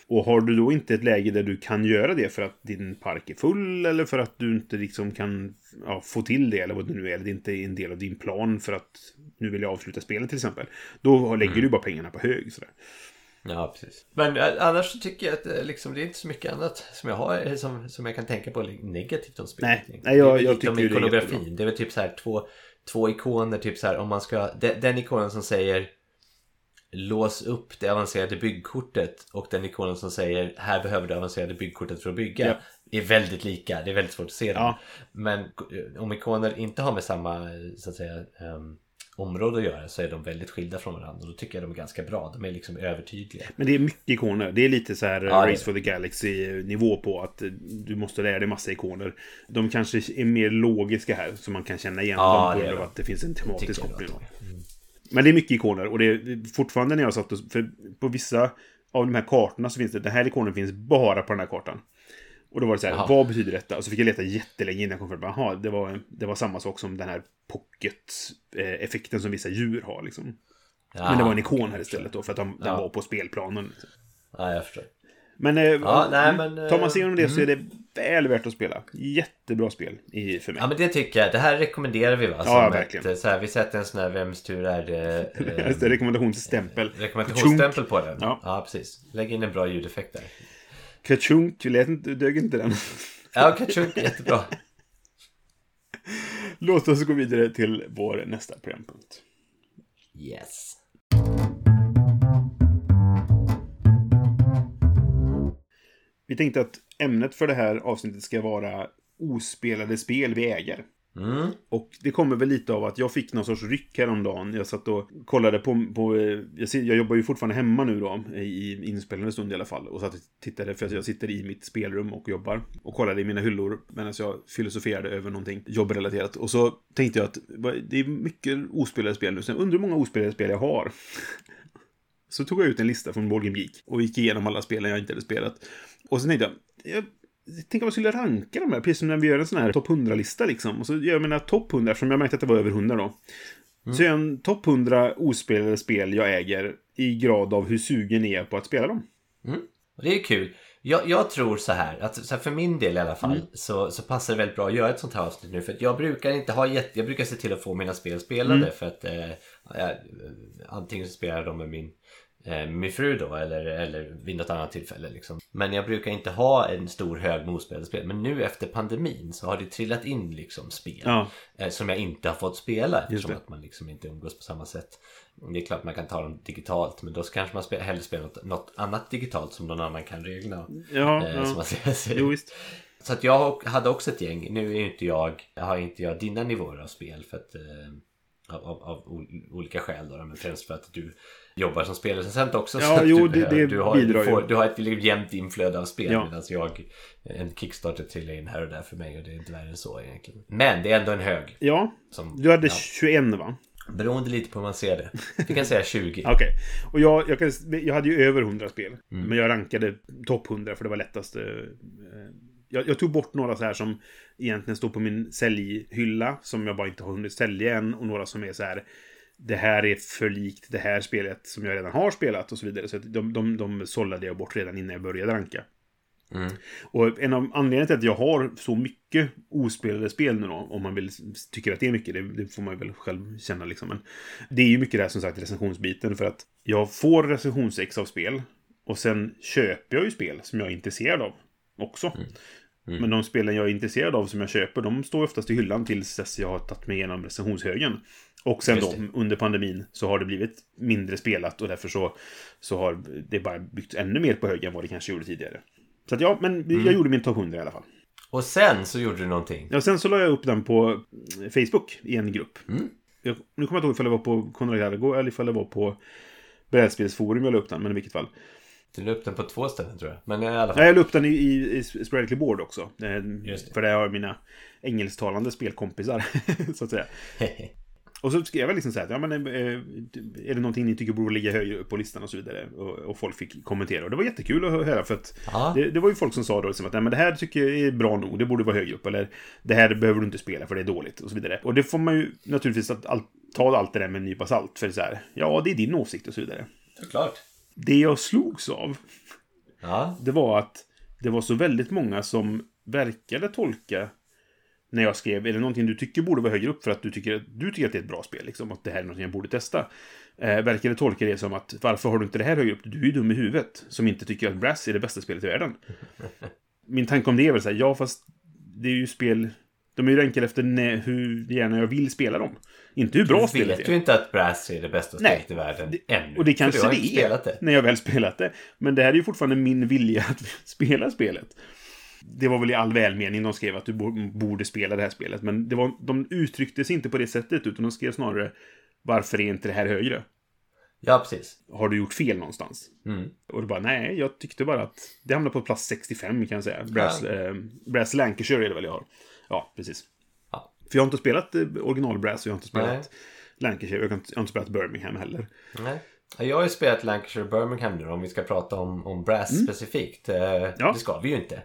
Och har du då inte ett läge där du kan göra det för att din park är full eller för att du inte liksom kan ja, få till det eller vad det nu är, eller det inte är en del av din plan för att nu vill jag avsluta spelet till exempel. Då lägger du bara pengarna på hög. Sådär. Ja, precis. Men eh, annars så tycker jag att eh, liksom, det är inte så mycket annat som jag har eh, som, som jag kan tänka på negativt om spelet. Nej, nej, jag- jag om tycker det är. Det är väl typ så här två, två ikoner, typ så här om man ska... Den, den ikonen som säger lås upp det avancerade byggkortet och den ikonen som säger här behöver du avancerade byggkortet för att bygga Ja. är väldigt lika. Det är väldigt svårt att se dem. Ja. Men eh, om ikoner inte har med samma så att säga ehm, område att göra så är de väldigt skilda från varandra och då tycker jag de är ganska bra. De är liksom övertydliga. Men det är mycket ikoner. Det är lite så här eh, Ja, Race for the Galaxy-nivå på att eh, du måste lära dig massa ikoner. De kanske är mer logiska här, så man kan känna igen Ja, dem på grund av att det finns en tematisk koppling. är. Men det är mycket ikoner och det är fortfarande när jag satt och... För på vissa av de här kartorna så finns det... Den här ikonen finns bara på den här kartan. Och då var det så här, Jaha. vad betyder detta? Och så fick jag leta jättelänge innan jag kom fram till, jaha, det var, det var samma sak som den här pocket-effekten som vissa djur har liksom. Men det var en ikon här istället då, för att de, den Ja. var på spelplanen. Liksom. Ja, jag förstår. Men, eh, Ja, nej, mm, men, eh, tar man sig igenom det så är det väl värt att spela. Jättebra spel i, för mig. Ja men det tycker jag. Det här rekommenderar vi va? Som Ja, ett, verkligen. eh, så här, vi sätter en sån här Vems tur är det? eh, (laughs) det, rekommendationsstämpel. Rekommendationsstämpel på den. Ja. ja, precis. Lägg in en bra ljudeffekt där. Kachunk, dög inte den. Ja, Kachunk, (laughs) jättebra. Låt oss gå vidare till vår nästa programpunkt. Yes. Vi tänkte att ämnet för det här avsnittet ska vara ospelade spel vi äger. Mm. Och det kommer väl lite av att jag fick någon sorts ryck häromdagen. Jag satt och kollade på... på jag, ser- jag jobbar ju fortfarande hemma nu då, i inspelande stund i alla fall. Och satt och tittade, för att jag sitter i mitt spelrum och jobbar. Och kollade i mina hyllor medan jag filosoferade över någonting jobbrelaterat. Och så tänkte jag att det är mycket ospelade spel nu. Så jag undrar hur många ospelade spel jag har. (laughs) Så tog jag ut en lista från Board Game Geek och gick igenom alla spelen jag inte hade spelat. Och sen tänkte jag, jag tänkte om jag skulle ranka de här, precis som när vi gör en sån här topp 100-lista liksom. Och så gör jag mina topp 100, eftersom jag märkte att det var över 100 då. Så gör jag en topp 100 ospelade spel jag äger i grad av hur sugen är jag på att spela dem. Och det är kul. Jag, jag tror så här, att så här, för min del i alla fall så, så passar det väldigt bra att göra ett sånt här avsnitt nu. För att jag brukar inte ha jätte, jag brukar se till att få mina spel spelade för att eh, jag, antingen så spelar jag dem med min, eh, min fru då eller, eller vid något annat tillfälle liksom. Men jag brukar inte ha en stor hög med ospelade spel. Men nu efter pandemin så har det trillat in liksom spel Ja. eh, som jag inte har fått spela eftersom att man liksom inte umgås på samma sätt. Det är klart man kan ta dem digitalt men då kanske man spe- hellre spelar något, något annat digitalt som någon annan kan reglerna. Ja, Eh, ja. som man säger. Jo, visst. Så att jag hade också ett gäng. Nu är inte jag, har inte jag dina nivåer av spel för att eh, av, av, av ol- olika skäl då. Men främst för att du jobbar som spelrecensent också. Ja, så jo, du, det- det du, har, bidrar du, ju. får, du har ett liksom jämnt inflöde av spel Ja. medan jag en Kickstarter trillar in här och där för mig och det är inte värre än så egentligen. Men det är ändå en hög. Ja, Som, du hade ja, 21 va? beroende lite på hur man ser det. Vi kan säga 20. (laughs) Okej. Och jag, jag, kan, jag hade ju över 100 spel. Mm. Men jag rankade topp 100 för det var lättast. eh, Jag, jag tog bort några så här som egentligen står på min säljhylla. Som jag bara inte har hunnit sälja än. Och några som är så här. Det här är för likt det här spelet som jag redan har spelat och så vidare. Så de, de, de sållade jag bort redan innan jag började ranka. Mm. Och en av anledningarna till att jag har så mycket ospelade spel nu då, om man vill, tycker att det är mycket, det, det får man väl själv känna liksom. Men det är ju mycket det här som sagt recensionsbiten för att jag får recensionsex av spel och sen köper jag ju spel som jag är intresserad av också. Men de spelen jag är intresserad av som jag köper, de står oftast i hyllan tills dess jag har tagit mig igenom recensionshögen. Och sen då, under pandemin, så har det blivit mindre spelat och därför så, så har det bara byggts ännu mer på högen än vad det kanske gjorde tidigare. Så att ja, men jag gjorde min topp 100 i alla fall. Och sen så gjorde du någonting. Ja, sen så la jag upp den på Facebook i en grupp. Jag, nu kommer jag inte ihåg ifall det var på Konrad Jargo eller ifall det var på Brädspelsforum jag la upp den, men i vilket fall. Du la upp den på två ställen tror jag. Men i alla fall. Nej, jag la upp den i, i, i Sporadically Board också. Eh, Just det. För där har jag mina engelsktalande spelkompisar, (laughs) så att säga. (laughs) Och så skrev jag liksom så här, ja men eh, är det någonting ni tycker borde ligga högre upp på listan och så vidare? Och, och folk fick kommentera. Och det var jättekul att höra för att det, det var ju folk som sa då liksom att nej men det här tycker jag är bra nog, det borde vara högre upp. Eller det här behöver du inte spela för det är dåligt och så vidare. Och det får man ju naturligtvis att all, ta allt det där med en nypa salt. För så här, ja det är din åsikt och så vidare. Såklart. Det jag slogs av, Ja. det var att det var så väldigt många som verkade tolka när jag skrev, är det någonting du tycker borde vara högre upp för att du tycker, du tycker att det är ett bra spel, liksom, att det här är någonting jag borde testa. Eh, verkade tolka det som att, varför har du inte det här högre upp? Du är ju dum i huvudet, som inte tycker att Brass är det bästa spelet i världen. (laughs) Min tanke om det är väl så här, ja fast det är ju spel, de är ju rankade efter nä- hur gärna jag vill spela dem. Inte hur bra Du spelet vet är. ju inte att Brass är det bästa Nej. spelet i världen Det- ännu. Och det kanske du det är, det. när jag väl spelat det. Men det här är ju fortfarande min vilja att (laughs) spela spelet. Det var väl i all välmening de skrev att du bo- borde spela det här spelet. Men det var, de uttryckte sig inte på det sättet, utan de skrev snarare Varför är inte det här högre? Ja, precis. Har du gjort fel någonstans? Mm. Och det bara, nej, jag tyckte bara att det hamnade på plats 65 kan jag säga. Brass, eh, Brass Lancashire är det väl jag har. Ja, precis. Ja. För jag har inte spelat eh, original Brass och jag har inte spelat Nej. Lancashire. Jag har inte, jag har inte spelat Birmingham heller. Nej. Jag har ju spelat Lancashire och Birmingham nu om vi ska prata om, om Brass specifikt. Eh, Mm. Ja. Det ska vi ju inte.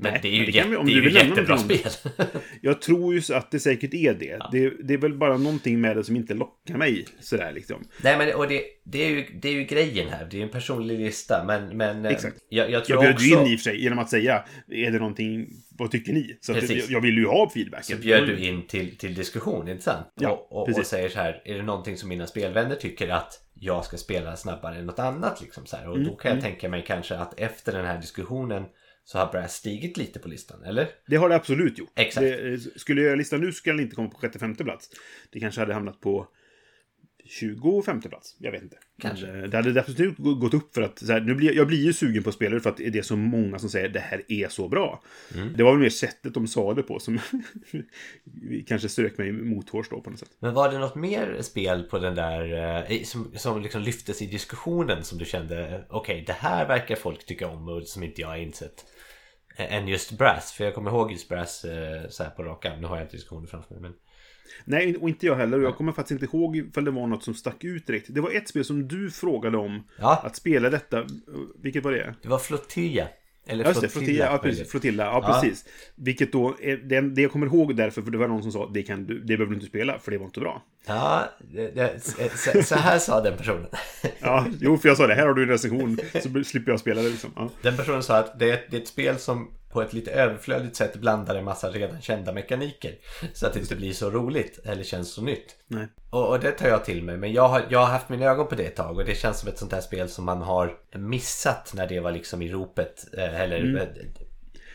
Men Nej, det är ju, det jätte, vi- om det är ju jättebra spel. (laughs) Jag tror ju att det säkert är det. det. Det är väl bara någonting med det som inte lockar mig. Sådär liksom. Nej men och det, det, är ju, det är ju grejen här. Det är ju en personlig lista. Men, men eh, Exakt. jag, jag tror Jag bjöd också... ju in i och för sig genom att säga, är det någonting, vad tycker ni? Så att Precis. jag, jag vill ju ha feedbacken. Så bjöd du in till, till diskussion, inte sant? Ja, och, och, och precis. säger så här, är det någonting som mina spelvänner tycker att jag ska spela snabbare än något annat? Liksom så här. Och Mm, då kan jag tänka mig kanske att efter den här diskussionen så har Brass stigit lite på listan, eller? Det har det absolut gjort. Exakt. Det, eh, skulle jag göra listan nu skulle den inte komma på sjätte, femte plats. Det kanske hade hamnat på 20 femte plats. Jag vet inte. Kanske. Men, eh, Det hade gå- gått upp för att här, nu blir, jag blir ju sugen på spelare för att det är så många som säger det här är så bra. Mm. Det var väl mer sättet de sa det på som (laughs) kanske strök mig mothårs då på något sätt. Men var det något mer spel på den där eh, som, som liksom lyftes i diskussionen som du kände okej det här verkar folk tycka om och som inte jag har insett än just Brass? För jag kommer ihåg just Brass eh, så här på rak arm. Nu har jag inte diskussionen framför mig men Nej, och inte jag heller. Jag kommer faktiskt inte ihåg ifall det var något som stack ut direkt. Det var ett spel som du frågade om. Ja. Att spela detta. Vilket var det? det var Flotilla. Eller Ja, det. Flotilla. Ja, precis. Flotilla. Ja, Ja. precis. Vilket då, det, det jag kommer ihåg därför, för det var någon som sa det, kan du, det behöver du inte spela, för det var inte bra. Ja, det, det, så, så här sa den personen. (laughs) Ja, jo, för jag sa det. Här har du en recension, så slipper jag spela det liksom. Ja. Den personen sa att det är, det är ett spel som på ett lite överflödigt sätt blandar en massa redan kända mekaniker. Så att det inte blir så roligt eller känns så nytt. Nej. Och, och det tar jag till mig. Men jag har, jag har haft mina ögon på det ett tag och det känns som ett sånt här spel som man har missat när det var liksom i ropet. eh, Eller... eh,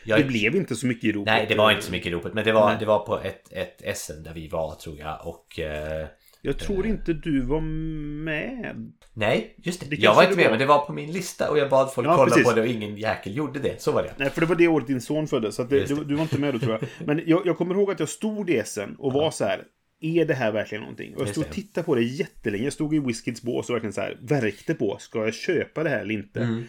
Jag, Det blev inte så mycket i Europa. Nej, det var inte så mycket i ropet. Men det var, det var på ett, ett SM där vi var tror jag. Och... Eh, Jag tror inte du var med. nej, just det. Det jag var inte med var. men det var på min lista och jag bad folk Ja, kolla precis. på det och ingen jäkel gjorde det. Så var det. Nej, för det var det året din son föddes. Så det, du, du var inte med då tror jag. Men jag, jag kommer ihåg att jag stod i Essen och var så här. Är det här verkligen någonting? Och jag stod och tittade på det jättelänge. Jag stod i Whiskids bås och verkligen så här. Värkte på. Ska jag köpa det här eller inte? Mm.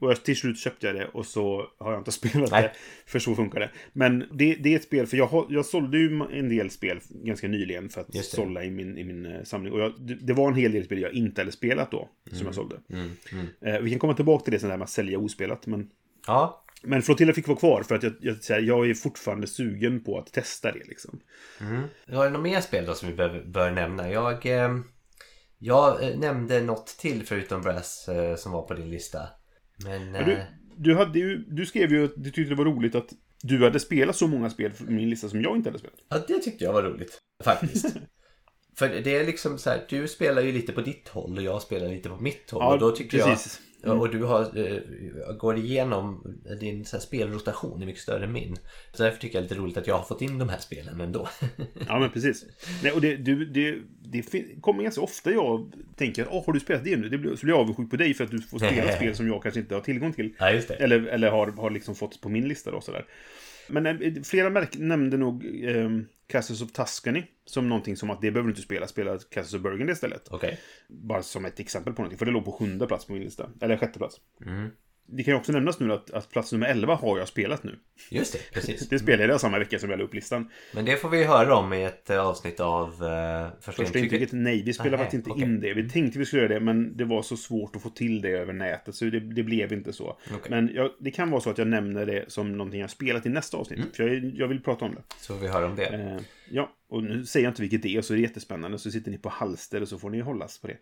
Och jag, till slut köpte jag det och så har jag inte (laughs) spelat Nej. det. För så funkar det. Men det, det är ett spel, för jag, jag sålde ju en del spel ganska nyligen för att sålla i min, i min eh, samling. Och jag, det, var en hel del spel jag inte hade spelat då, som jag sålde. Mm, mm. Eh, vi kan komma tillbaka till det sen där med att sälja ospelat. Men, Ja, men Flotilla fick vara kvar för att jag, jag, här, jag är fortfarande sugen på att testa det liksom. Har du något mer spel då som vi bör, bör nämna? Jag, eh, jag eh, nämnde något till förutom Brass eh, som var på din lista. Men... Du, Eh, du, hade ju, du skrev ju att du tyckte det var roligt att du hade spelat så många spel på min lista som jag inte hade spelat. ja, det tyckte jag var roligt. Faktiskt. (laughs) För det är liksom så här, du spelar ju lite på ditt håll och jag spelar lite på mitt håll. och då tycker precis. Jag... Och du har, eh, går igenom din så här, spelrotation är mycket större än min. Så därför tycker jag det är lite roligt att jag har fått in de här spelen ändå. Ja, men precis. Nej, och det, du, det, det kommer ganska ofta jag tänker att har du spelat det nu? Det blir, så blir jag avundsjuk på dig för att du får spela (laughs) spel som jag kanske inte har tillgång till. ja. Eller, eller har, har liksom fått på min lista då sådär. Men eh, flera märk nämnde nog eh, Castles of Tuscany som någonting som att det behöver du inte spela, spela Castles of Burgundy istället. Okej. Bara som ett exempel på någonting, för det låg på sjunde plats på min lista. Eller sjätte plats. Mm. Det kan ju också nämnas nu att, att plats nummer 11 har jag spelat nu. Just det, precis. (laughs) Det spelade jag samma vecka som jag la upp listan. Men det får vi höra om i ett eh, avsnitt av uh, första, Första intrycket, nej, vi spelade Nej, faktiskt inte okej. in det. Vi tänkte vi skulle göra det, men det var så svårt att få till det över nätet, så det, det blev inte så. Okej. Men jag, det kan vara så att jag nämner det som någonting jag spelat i nästa avsnitt, Mm. för jag, jag vill prata om det. Så får vi höra om det. Eh, ja, och nu säger jag inte vilket det är, så är det jättespännande, så sitter ni på halster och så får ni hållas på det.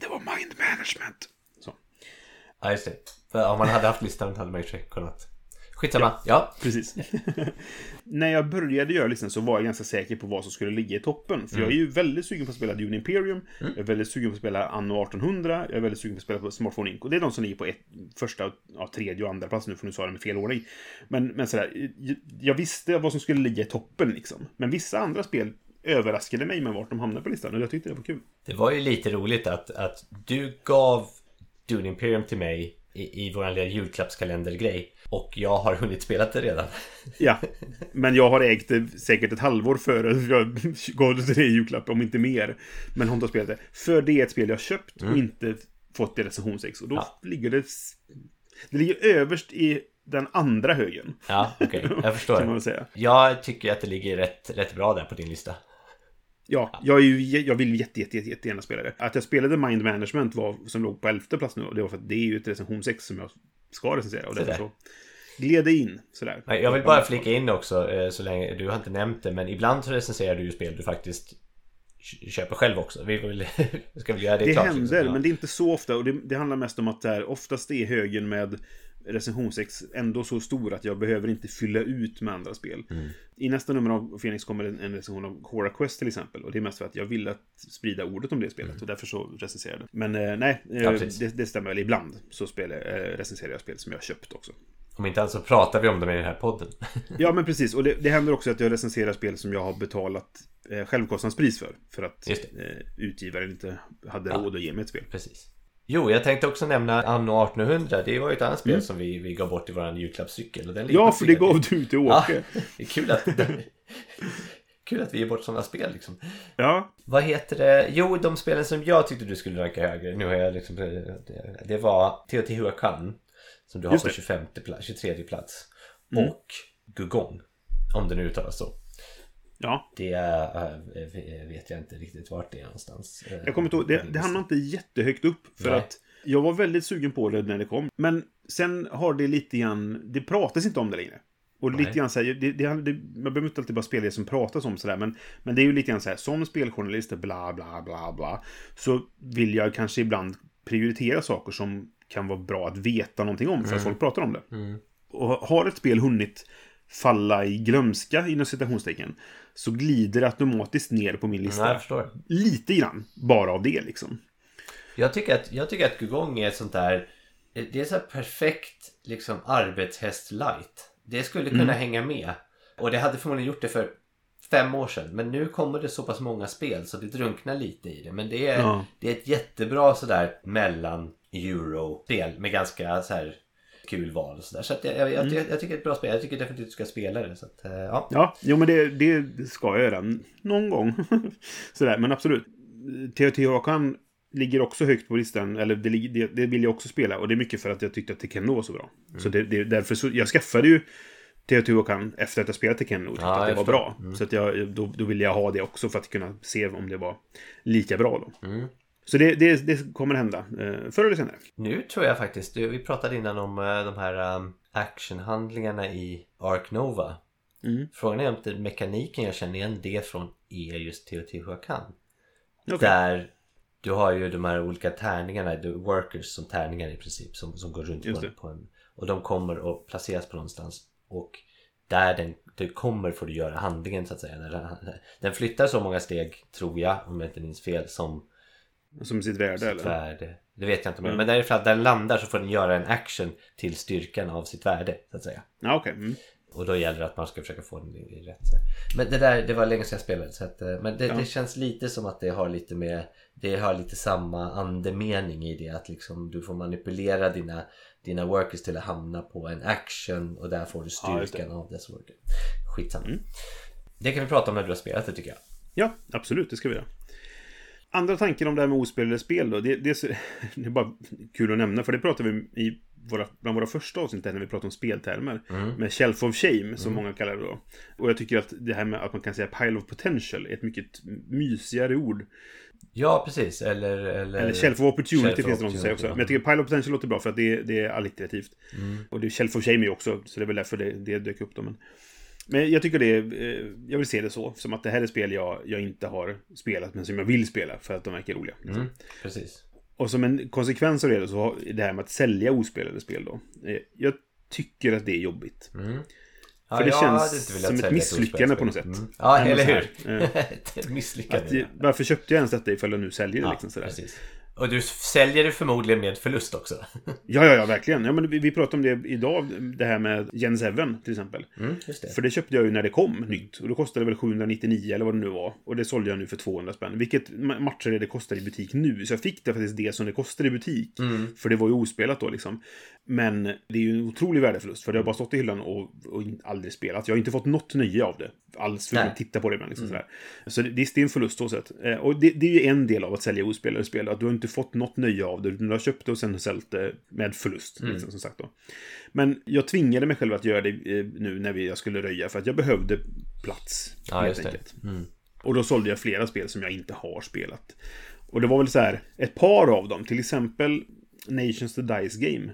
Det var mind management. Ja, just det. För om man hade haft listan hade man ju kunnat... Skitsamma. Ja. Precis. (laughs) När jag började göra listan så var jag ganska säker på vad som skulle ligga i toppen. För jag är ju väldigt sugen på att spela Dune Imperium. Jag är väldigt sugen på att spela Anno 1800. Jag är väldigt sugen på att spela på Smartphone Inc. Och det är de som ligger på ett, första, ja, tredje och andra plats nu, för nu sa jag det med fel ordning. Men, men sådär, jag- jag visste vad som skulle ligga i toppen liksom. Men vissa andra spel överraskade mig med vart de hamnade på listan. Och jag tyckte det var kul. Det var ju lite roligt att, att du gav Dune Imperium till mig i, i vår lilla julklappskalendergrej. Och jag har hunnit spela det redan. Ja, (laughs) men jag har ägt det säkert ett halvår före jag (laughs) gav det till dig i julklapp, om inte mer. Men har inte spelat det. För det är ett spel jag köpt och inte fått i recensionsex. Och då Ja. ligger det... Det ligger överst i den andra högen. Ja, okej. Jag (laughs) Kan man förstår. väl säga. Jag tycker att det ligger rätt, rätt bra där på din lista. Ja, jag, är ju, jag vill jätte, jätte, jätte, jättegärna spela det. Att jag spelade Mind Management var, som låg på elfte plats nu. Och det var för att det är ju ett recensionsex som jag ska recensera. Och därför där. så gled in sådär. Jag vill bara flika in också eh, så länge du har inte nämnt det men ibland så recenserar du ju spel du faktiskt köper själv också. Vi vill, (laughs) ska väl göra det, Det klart. händer, liksom. Men det är inte så ofta. Och det, det handlar mest om att det här, oftast är högen med recensionsex ändå så stor att jag behöver inte fylla ut med andra spel. Mm. I nästa nummer av Phoenix kommer en, en recension av Cora Quest till exempel. Och det är mest för att jag vill att sprida ordet om det spelet. Och därför så recenserar jag det. Men eh, nej, eh, Mm. Ja, det, det stämmer väl. Ibland så spelar, eh, recenserar jag spel som jag har köpt också. Om inte annat så pratar vi om dem i den här podden. (laughs) Ja, men precis. Och det, det händer också att jag recenserar spel som jag har betalat eh, självkostnadspris för. För att eh, utgivaren inte hade Ja. råd att ge mig ett spel. Precis. Jo, jag tänkte också nämna Anno 1800. Det var ju ett annat spel Mm. som vi, vi gav bort i våran julklappscykel. Och den Ja, för det gav du till Ja, Åke. (laughs) det är kul att, (laughs) kul att vi ger bort sådana spel liksom. Ja, Vad heter det? Jo, de spelen som jag tyckte du skulle ranka högre. Nu har jag liksom... Det, var Teotihuacan. Som du har på det. 25 plats, 23 plats. Mm. Och Gugong. Om det nu uttalas så. Ja. Det äh, vet jag inte riktigt vart det är någonstans. Eh, Jag kommer inte ihåg, det, det hamnade inte jättehögt upp. För Nej. att jag var väldigt sugen på det när det kom. Men sen har det lite grann, det pratas inte om det längre. Och Nej. lite grann så här, det, det, det, man behöver inte alltid bara spela det som pratas om sådär. Men, men det är ju lite grann så här, som speljournalist, bla bla bla bla. Så vill jag kanske ibland prioritera saker som kan vara bra att veta någonting om. För att folk pratar om det. Mm. Och har ett spel hunnit falla i glömska inom citationstecken så glider det automatiskt ner på min lista. Nej. Lite grann, bara av det liksom. Jag tycker att, jag tycker att Gugong är ett sånt där Det är så perfekt liksom arbetshäst light Det skulle kunna Mm. hänga med Och det hade förmodligen gjort det för fem år sedan Men nu kommer det så pass många spel så det drunknar lite i det Men det är, Ja. det är ett jättebra sådär mellan euro-spel med ganska så här kul val och sådär Så att jag, jag, Mm. jag, jag tycker det är ett bra spel Jag tycker definitivt du ska spela det så att, eh, ja. Ja, jo men det, det ska jag göra. Någon gång. (laughs) Sådär, men absolut. Teotihuacan ligger också högt på listan. Eller det, det, det vill jag också spela. Och det är mycket för att jag tyckte att Tekken var så bra. Så det, det, därför så, jag skaffade ju Teotihuacan efter att jag spelat Tekken och tyckte Ja, att det var bra. Så att jag, då, då ville jag ha det också för att kunna se om det var lika bra då. Mm. Så det, det, det kommer hända. Eh, förr eller senare. Nu tror jag faktiskt, vi pratade innan om eh, de här um, actionhandlingarna i Ark Nova. Mm. Frågan är om inte mekaniken jag känner igen det från är just Teotihuacan. Okej. Där du har ju de här olika tärningarna, the workers som tärningar i princip som, som går runt på en, det. på en Och de kommer att placeras på någonstans och där den, du kommer får du göra handlingen så att säga. Den flyttar så många steg tror jag, om jag inte minns fel, som Som sitt värde sitt eller? värde. Det vet jag inte om Mm. Men därifrån att den landar så får den göra en action till styrkan av sitt värde så att säga. Ja, okej. Mm. Och då gäller det att man ska försöka få den i, rätt. Men det där, det var länge sedan jag spelade så att, eh, Men det, Ja. det känns lite som att det har lite med Det har lite samma andemening i det att liksom du får manipulera dina Dina workers till att hamna på en action och där får du Ja, styrkan av dess worker. Skitsamma. Mm. Det kan vi prata om när du har spelat det tycker jag. Ja, absolut. Det ska vi göra. Andra tanken om det här med ospelade spel då. Det, det, (laughs) det är bara kul att nämna. För det pratade vi i våra, bland våra första avsnitt när vi pratade om speltermer. Mm. Med Shelf of Shame, som många kallar det då. Och jag tycker att det här med att man kan säga Pile of Potential är ett mycket mysigare ord. Ja precis, eller... Eller, Eller Shelf of Opportunity Shelf finns det någon som säger också. Men jag tycker Pile of Potential låter bra för att det, det är alliterativt. Mm. Och det är Shelf of Shame är också, så det är väl därför det, det dök upp då. Men, men jag tycker det är, eh, jag vill se det så. Som att det här är spel jag, jag inte har spelat, men som jag vill spela för att de verkar roliga. liksom. Mm, precis. Och som en konsekvens av det så har det här med att sälja ospelade spel då. eh, Jag tycker att det är jobbigt. Mm. För det känns som ett misslyckande på något sätt. Mm. Ja, eller hur? här, (laughs) ett misslyckande. Att, eh, varför köpte jag ens detta ifall jag nu säljer det ja, liksom sådär? precis. Och du säljer det förmodligen med förlust också. (laughs) Ja, ja, ja, verkligen. Ja, men vi, vi pratade om det idag, det här med Gen 7 till exempel. Mm, det. För det köpte jag ju när det kom nytt. Och då kostade det väl 799 eller vad det nu var. Och det sålde jag nu för 200 spänn. Vilket ma- matchar det det kostar i butik nu. Så jag fick det faktiskt det som det kostade i butik. Mm. För det var ju ospelat då liksom. Men det är ju en otrolig värdeförlust. För det har bara stått i hyllan och, och aldrig spelat. Jag har inte fått något nöje av det. Alls för att titta på det ibland. Liksom, sådär. Så det, det är en förlust så sätt. Eh, Och det, det är ju en del av att sälja ospelade spel. Att du har inte fått något nöje av det. Du har köpt det och sen sålt det med förlust. Liksom, som sagt då. Men jag tvingade mig själv att göra det eh, nu när vi, jag skulle röja. För att jag behövde plats. Ja, helt just det. Mm. Och då sålde jag flera spel som jag inte har spelat. Och det var väl så här, ett par av dem, till exempel Nations the Dice Game.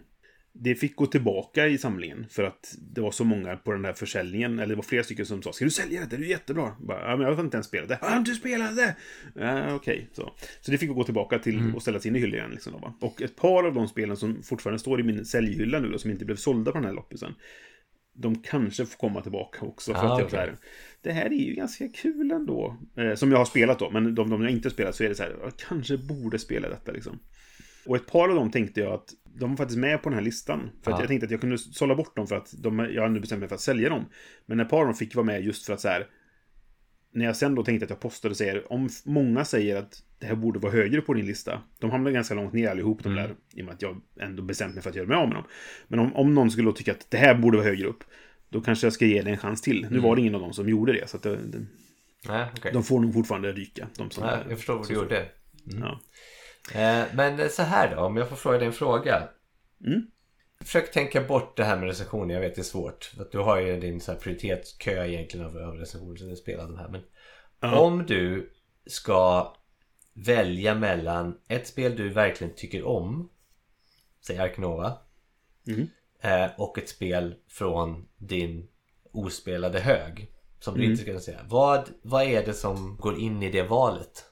Det fick gå tillbaka i samlingen för att det var så många på den där försäljningen. Eller det var flera stycken som sa Ska du sälja det? Det är jättebra. Bara, ja, men jag har inte ens spelat det. Har du inte spelat det? Ja, Okej, okay. så. Så det fick gå tillbaka till mm. och ställas in i hyllan igen. Liksom, då? Och ett par av de spelen som fortfarande står i min säljhylla nu då, som inte blev sålda på den här loppisen. De kanske får komma tillbaka också. För ah, att okay. jag, det här är ju ganska kul ändå. Eh, som jag har spelat då, men de, de jag inte spelat så är det så här, jag kanske borde spela detta liksom. Och ett par av dem tänkte jag att de var faktiskt med på den här listan. För att jag tänkte att jag kunde sålla bort dem för att de, jag hade bestämt mig för att sälja dem. Men ett par av dem fick vara med just för att så här. När jag sen då tänkte att jag postade och säger, om många säger att det här borde vara högre på din lista. De hamnar ganska långt ner allihop de mm. där. I och med att jag ändå bestämt mig för att göra mig av med dem. Men om, om någon skulle tycka att det här borde vara högre upp. Då kanske jag ska ge det en chans till. Nu mm. var det ingen av dem som gjorde det. Så att det, det, Nej, okay. De får nog fortfarande ryka. De som Nej, jag förstår vad du gjorde. Mm. Ja. Eh, men så här då, om jag får fråga dig en fråga. Mm. Försök tänka bort det här med recensioner. Jag vet det är svårt. För du har ju din så här prioritetskö egentligen av, av recensioner som du spelar de här. Men uh om du ska välja mellan ett spel du verkligen tycker om. Säg Arknova. Mm. Eh, och ett spel från din ospelade hög. Som du mm. inte ska säga. Vad, vad är det som går in i det valet?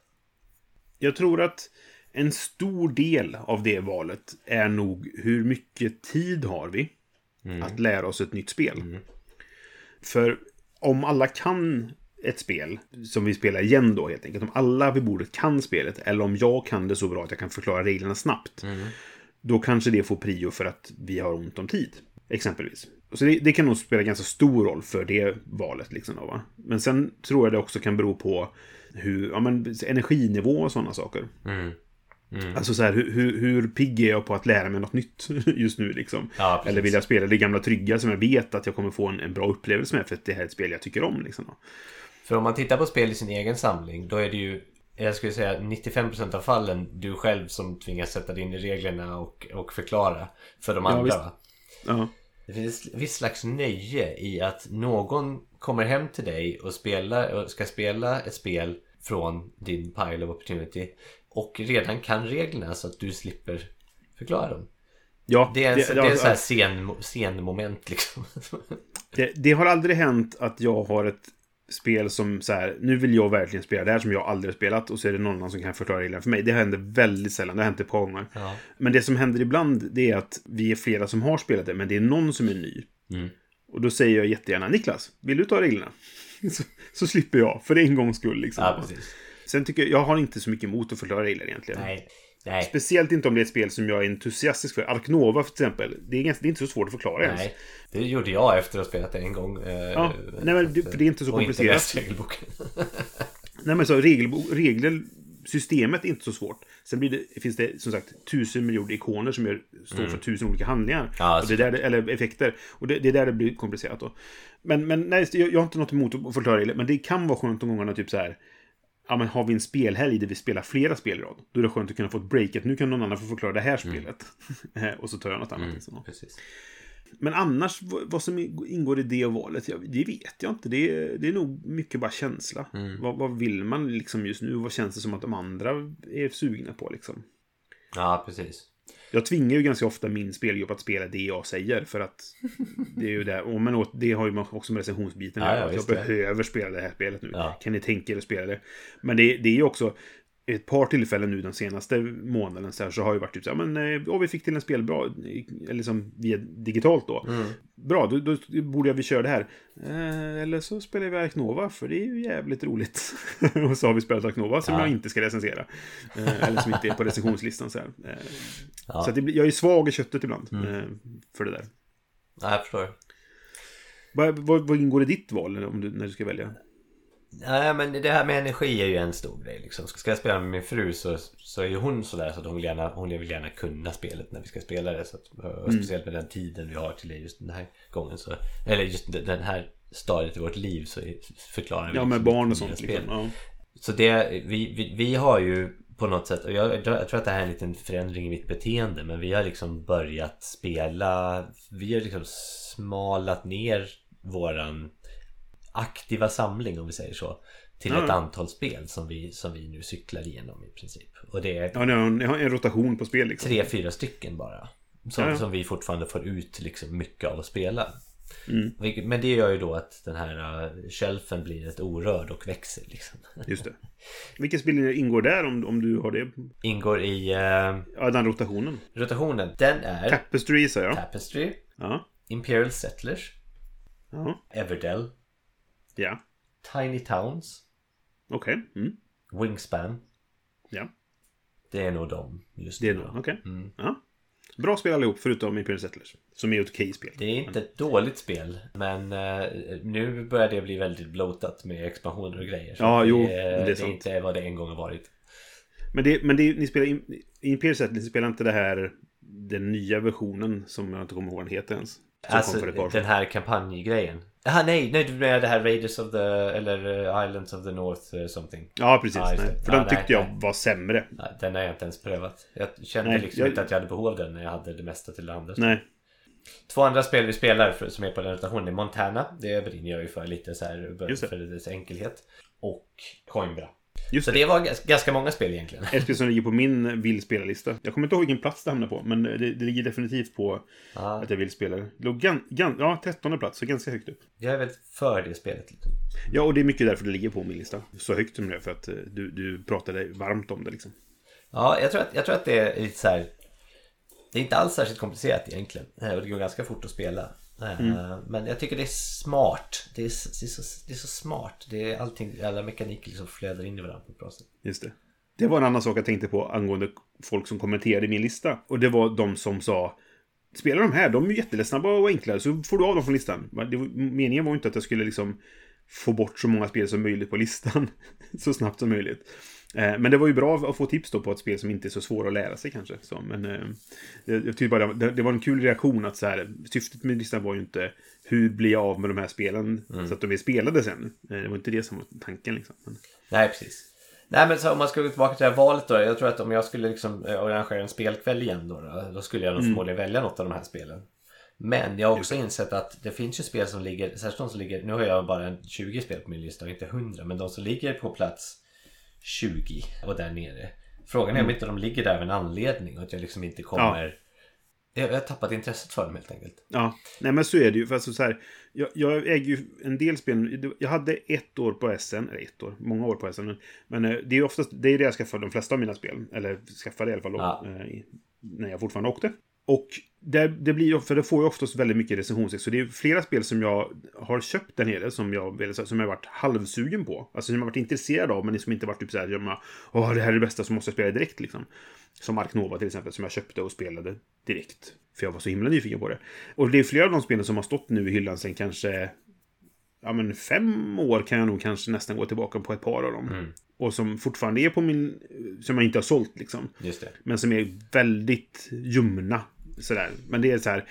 Jag tror att en stor del av det valet är nog hur mycket tid har vi mm. att lära oss ett nytt spel. Mm. För om alla kan ett spel, som vi spelar igen då helt enkelt. Om alla vid bordet kan spelet, eller om jag kan det så bra att jag kan förklara reglerna snabbt. Mm. Då kanske det får prio för att vi har ont om tid. Exempelvis. Så det, det, kan nog spela ganska stor roll för det valet. Liksom då, va? Men sen tror jag det också kan bero på hur, ja, men, energinivå och sådana saker. Mm. Mm. Alltså så här, hur, hur, pigg är jag på att lära mig något nytt (laughs) just nu liksom? Ja, Eller vill jag spela det gamla trygga som jag vet att jag kommer få en, en bra upplevelse med för att det här är ett spel jag tycker om liksom. För om man tittar på spel i sin egen samling, då är det ju jag skulle säga 95% av fallen du själv som tvingas sätta dig in i reglerna och, och förklara för de andra. Ja, ja. Det finns ett visst slags nöje i att någon kommer hem till dig och, spelar, och ska spela ett spel från din pile of opportunity och redan kan reglerna så att du slipper förklara dem. Ja, det är, en, det, det är en sån här scen, scenmoment liksom. (laughs) Det, det, har aldrig hänt att jag har ett spel som så här, nu vill jag verkligen spela det här som jag aldrig spelat och så är det någon annan som kan förklara reglerna för mig. Det händer väldigt sällan, det har hänt ett par gånger. Ja. Men det som händer ibland, det är att vi är flera som har spelat det, men det är någon som är ny. Mm. Och då säger jag jättegärna, Niklas, vill du ta reglerna? (laughs) så, så, slipper jag, för en gångs skull liksom. Ja, precis. Sen tycker jag, jag har inte så mycket emot att förklara regler egentligen. Nej. Nej. Speciellt inte om det är ett spel som jag är entusiastisk för. Arknova för exempel. Det är, ganska, det är inte så svårt att förklara nej. ens. Det gjorde jag efter att ha spelat det en gång. Eh, ja, nej men det, det är inte så komplicerat. Inte (laughs) nej men så regler, systemet är inte så svårt. Sen blir det, finns det som sagt tusen miljoner ikoner som gör, står mm. för tusen olika handlingar. Ja, och det där, eller effekter. Och det, det är där det blir komplicerat då. Men, men nej, jag, jag har inte något emot att förklara regler. Men det kan vara skönt de gångerna typ så här ja, men har vi en spelhelg där vi spelar flera spel i rad, då är det skönt att kunna få ett break. Att nu kan någon annan få förklara det här mm. spelet. Mm. (laughs) och så tar jag något annat. Mm, liksom. Men annars, vad som ingår i det valet, det vet jag inte. Det är, det är nog mycket bara känsla. Mm. Vad, vad, vill man liksom just nu? Vad känns det som att de andra är sugna på liksom? Ja, precis. Jag tvingar ju ganska ofta min spelgrupp att spela det jag säger. För att det är ju det. Och men det har ju också med recensionsbiten ja, ja, Jag behöver spela det här spelet nu. Ja. Kan ni tänka er att spela det? Men det, det är ju också ett par tillfällen nu den senaste månaden så, här, så har ju varit typ så här, men ja, vi fick till en spel bra, liksom via digitalt då. Mm. Bra, då, då borde jag vi köra det här. Eh, eller så spelar vi Arknova, för det är ju jävligt roligt. (laughs) och så har vi spelat Arknova som ja. jag inte ska recensera. Eh, eller som inte är på recensionslistan så här. Eh, ja. Så det, jag är svag i köttet ibland mm. Eh, för det där. Ja, jag förstår. Vad, vad, vad ingår i ditt val om du, när du ska välja? Nej men det här med energi är ju en stor grej liksom. Ska jag spela med min fru så, så är ju hon sådär så att hon vill, gärna, hon vill gärna kunna spelet när vi ska spela det. Så att, mm. Speciellt med den tiden vi har till det just den här gången. Så, eller just den här stadiet i vårt liv så förklarar vi Ja med liksom barn och sånt liksom. Ja. Så det, vi, vi, vi har ju på något sätt, och jag, jag, tror att det här är en liten förändring i mitt beteende men vi har liksom börjat spela Vi har liksom smalat ner våran aktiva samling om vi säger så. Till ja. ett antal spel som vi, som vi nu cyklar igenom i princip. Och det är... Ja, ni har en, rotation på spel liksom. Tre, fyra stycken bara. Som, ja. som vi fortfarande får ut liksom mycket av att spela. Mm. Men det gör ju då att den här uh, shelfen blir ett orörd och växer liksom. Just det. Vilka spel ingår där om, om du har det? Ingår i uh, Ja, den rotationen. rotationen. Den är Tapestry gissar jag. Tapestry, Ja. Imperial Settlers, Ja. Everdell, Ja. Tiny Towns, Okej. Mm. Wingspan. Ja. Det är nog de just Det är nu. nog, okej. Mm. Ja. Bra spel allihop förutom Imperial Settlers. Som är ett okej spel. Det är inte ett dåligt spel Men eh, nu börjar det bli väldigt bloatat med expansioner och grejer Ja, jo, det, det är det är sant. inte vad det en gång har varit Men, det, men det, ni spelar Imperial Settlers, ni spelar inte det här den nya versionen som jag inte kommer ihåg vad den heter ens. Alltså den här kampanjgrejen Jaha nej, nej du menar det här Raiders of the Eller eh, Islands of the North eh, something Ja, precis. Det. För den nej, tyckte jag nej. var sämre. Nej, Den har jag inte ens prövat Jag kände Nej, liksom jag- inte att jag hade behov av den när jag hade det mesta till det andra Nej. Två andra spel vi spelar för, som är på den rotationen är Montana Det brinner jag ju för lite så här för dess enkelhet Och Coimbra Just Så det. det var gans- ganska många spel egentligen Ett spel som ligger på min vill spela-lista. Jag kommer inte ihåg vilken plats det hamnar på, men det, det ligger definitivt på Ja. att jag vill spela det. Det låg gan, gan, ja, 13 plats, så ganska högt upp. Jag är väl för det spelet liksom. Ja, och det är mycket därför det ligger på min lista. Så högt som det är, för att eh, du, du pratade varmt om det liksom. Ja, jag tror, att, jag tror att det är lite så här. Det är inte alls särskilt komplicerat egentligen. Och det går ganska fort att spela. Eh, Mm. Men jag tycker det är smart. Det är, det är, så, det är så smart. Det är allting, alla mekaniker liksom flödar in i varandra på ett bra sätt. Just det. Det var en annan sak jag tänkte på angående folk som kommenterade min lista. Och det var de som sa Spela de här, de är ju jätteläsnabba och enklare, så får du av dem från listan. Var, meningen var inte att jag skulle liksom få bort så många spel som möjligt på listan (laughs) så snabbt som möjligt. Eh, Men det var ju bra att få tips då på ett spel som inte är så svåra att lära sig kanske. Så, men eh, jag tycker bara det, det var en kul reaktion att så här, syftet med listan var ju inte hur blir jag av med de här spelen så att de är spelade sen. Eh, Det var inte det som var tanken liksom. Men, Nej, precis. Nej men så om man ska gå tillbaka till det här valet då. Jag tror att om jag skulle liksom arrangera en spelkväll igen då, då. Då skulle jag nog förmodligen välja något av de här spelen. Men jag har också insett att det finns ju spel som ligger, särskilt de som ligger, nu har jag bara en 20 spel på min lista och inte 100. Men de som ligger på plats 20 och där nere. Frågan är om inte de ligger där av en anledning och att jag liksom inte kommer... Jag jag har tappat intresset för dem helt enkelt. Ja, nej men så är det ju. För alltså så här, jag, jag äger ju en del spel. Jag hade ett år på SN, eller ett år, många år på SN. Men, men eh, det är ju oftast, det är det jag skaffade de flesta av mina spel. Eller skaffade i alla fall då, Ja. eh, när jag fortfarande åkte. Och det, det blir för det får ju oftast väldigt mycket recensionstext. Så det är flera spel som jag har köpt där nere som jag, som jag har varit halvsugen på. Alltså som jag har varit intresserad av, men som inte varit typ såhär, jag bara, åh det här är det bästa så måste jag spela direkt liksom. Som Ark Nova till exempel, som jag köpte och spelade direkt. För jag var så himla nyfiken på det. Och det är flera av de spelen som har stått nu i hyllan sen kanske... Ja men fem år kan jag nog kanske nästan gå tillbaka på ett par av dem. Och som fortfarande är på min... Som jag inte har sålt liksom. Just det. Men som är väldigt ljumna. Sådär. Men det är så här.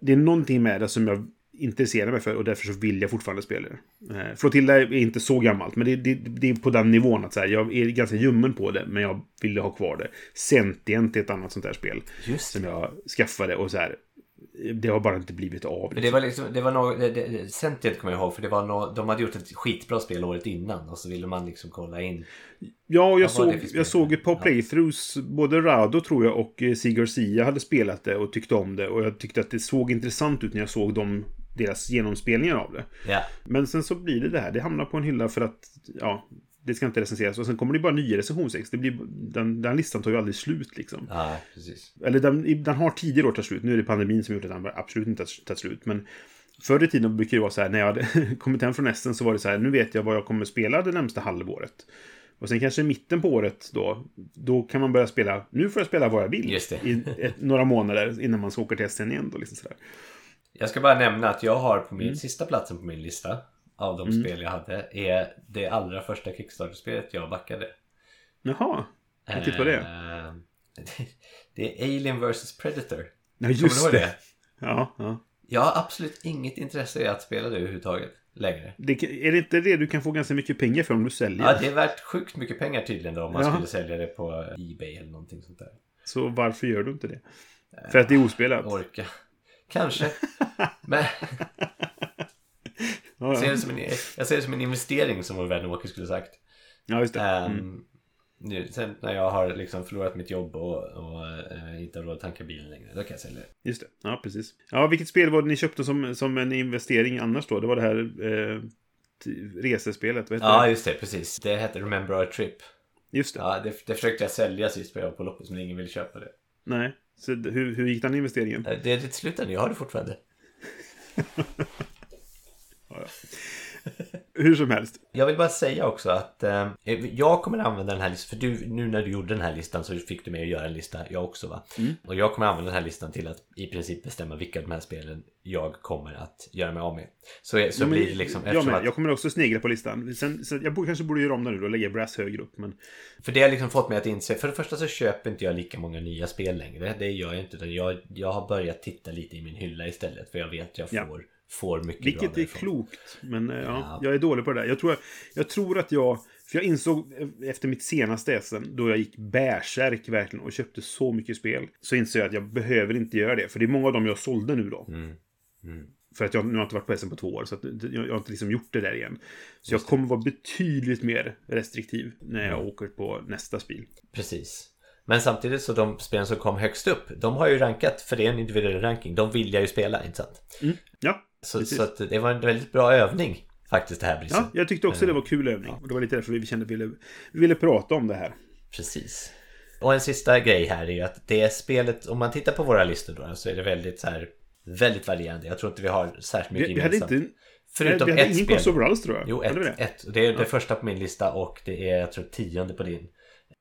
Det är någonting med det som jag intresserar mig för och därför så vill jag fortfarande spela det. Eh, Flotilla är inte så gammalt, men det, det, det är på den nivån att så här, jag är ganska ljummen på det, men jag vill ha kvar det. Sentient är ett annat sånt där spel. Just Som jag skaffade och så här. Det har bara inte blivit av. Men det var liksom, det var något, det, det, Sentient kommer jag ihåg för det var nå de hade gjort ett skitbra spel året innan och så ville man liksom kolla in. Ja, jag, såg, jag såg ett par Ja. playthroughs. Både Rado tror jag och eh, Sig Garcia hade spelat det och tyckte om det. Och jag tyckte att det såg intressant ut när jag såg dem, deras genomspelningar av det. Ja, Men sen så blir det det här. Det hamnar på en hylla för att, ja, det ska inte recenseras. Och sen kommer det bara nya recensionsex. Det blir, den, den listan tar ju aldrig slut liksom. ja precis. Eller den, den har tidigare år tagit slut. Nu är det pandemin som gjort att den absolut inte tagit slut. Men förr i tiden brukar det vara så här, när jag hade (laughs) kommit hem från Essen så var det så här, nu vet jag vad jag kommer spela det närmsta halvåret. Och sen kanske i mitten på året då, då kan man börja spela, nu får jag spela vad jag vill. I ett, några månader innan man ska åka till Essen igen då, liksom sådär. Jag ska bara nämna att jag har på min Mm. sista platsen på min lista av de spel jag hade är det allra första Kickstarter-spelet jag backade. Jaha, tittar på det. Eh, (laughs) det är Alien vs Predator. Ja, Kommer just du ihåg det. det? Ja, ja. Jag har absolut inget intresse i att spela det överhuvudtaget längre. Det, är det inte det du kan få ganska mycket pengar för om du säljer? Ja, det är värt sjukt mycket pengar tydligen då om man Ja. skulle sälja det på Ebay eller någonting sånt där. Så varför gör du inte det? För att det är ospelat? Orka. Kanske. (laughs) Men jag ser, det som en, jag ser det som en investering som vår vän Åke skulle sagt. ja just det. Ehm, Mm. Nu, sen när jag har liksom förlorat mitt jobb och, och eh, inte har råd att tanka bilen längre, då kan jag sälja det. Just det. Ja, precis. Ja, vilket spel var det ni köpte som, som en investering annars då? Det var det här eh, resespelet, vad heter Ja, det? just det, precis. Det hette Remember Our Trip. Just det. Ja, det, det försökte jag sälja sist jag på loppet, men ingen ville köpa det. Nej. Så hur, hur gick den investeringen? Eh, Det är ditt slutande, jag har det fortfarande. (laughs) Hur som helst. Jag vill bara säga också att eh, jag kommer använda den här listan, för du, nu när du gjorde den här listan så fick du mig att göra en lista, jag också va? Och jag kommer använda den här listan till att i princip bestämma vilka av de här spelen jag kommer att göra mig av med. Så, så Ja, blir det liksom, jag, med. att, jag kommer också snegla på listan. Sen, så jag kanske borde göra om den nu och lägga Brass högre upp. Men för det har liksom fått mig att inse, för det första så köper inte jag lika många nya spel längre, det gör jag inte, jag, jag har börjat titta lite i min hylla istället, för jag vet att jag Ja. Får, mycket bra vilket är därifrån. klokt. Men eh, ja, Ja. jag är dålig på det där. Jag tror, jag tror att jag... För jag insåg eh, efter mitt senaste SM, då jag gick bärsärk verkligen och köpte så mycket spel. Så insåg jag att jag behöver inte göra det. För det är många av dem jag sålde nu då. Mm. Mm. För att jag nu har jag inte varit på SM på två år. Så jag, har inte liksom gjort det där igen. Så jag kommer vara betydligt mer restriktiv när jag Mm. åker på nästa spel. Precis. Men samtidigt så de spelen som kom högst upp, de har ju rankat, för det är en individuell ranking, de vill jag ju spela, inte sant? Ja, Så, så det var en väldigt bra övning faktiskt det här Brisse. ja, jag tyckte också det var kul övning. Och det var lite därför vi kände att vi ville, vi ville prata om det här. Precis. Och en sista grej här är ju att det spelet, om man tittar på våra listor då, så är det väldigt så här, väldigt varierande. Jag tror inte vi har särskilt mycket Vi, vi hade gemensamt. inte... Förutom vi hade ett ingen spel. crossover alls tror jag. Jo, ett, det? ett. Det är det första på min lista och det är, jag tror, tionde på din.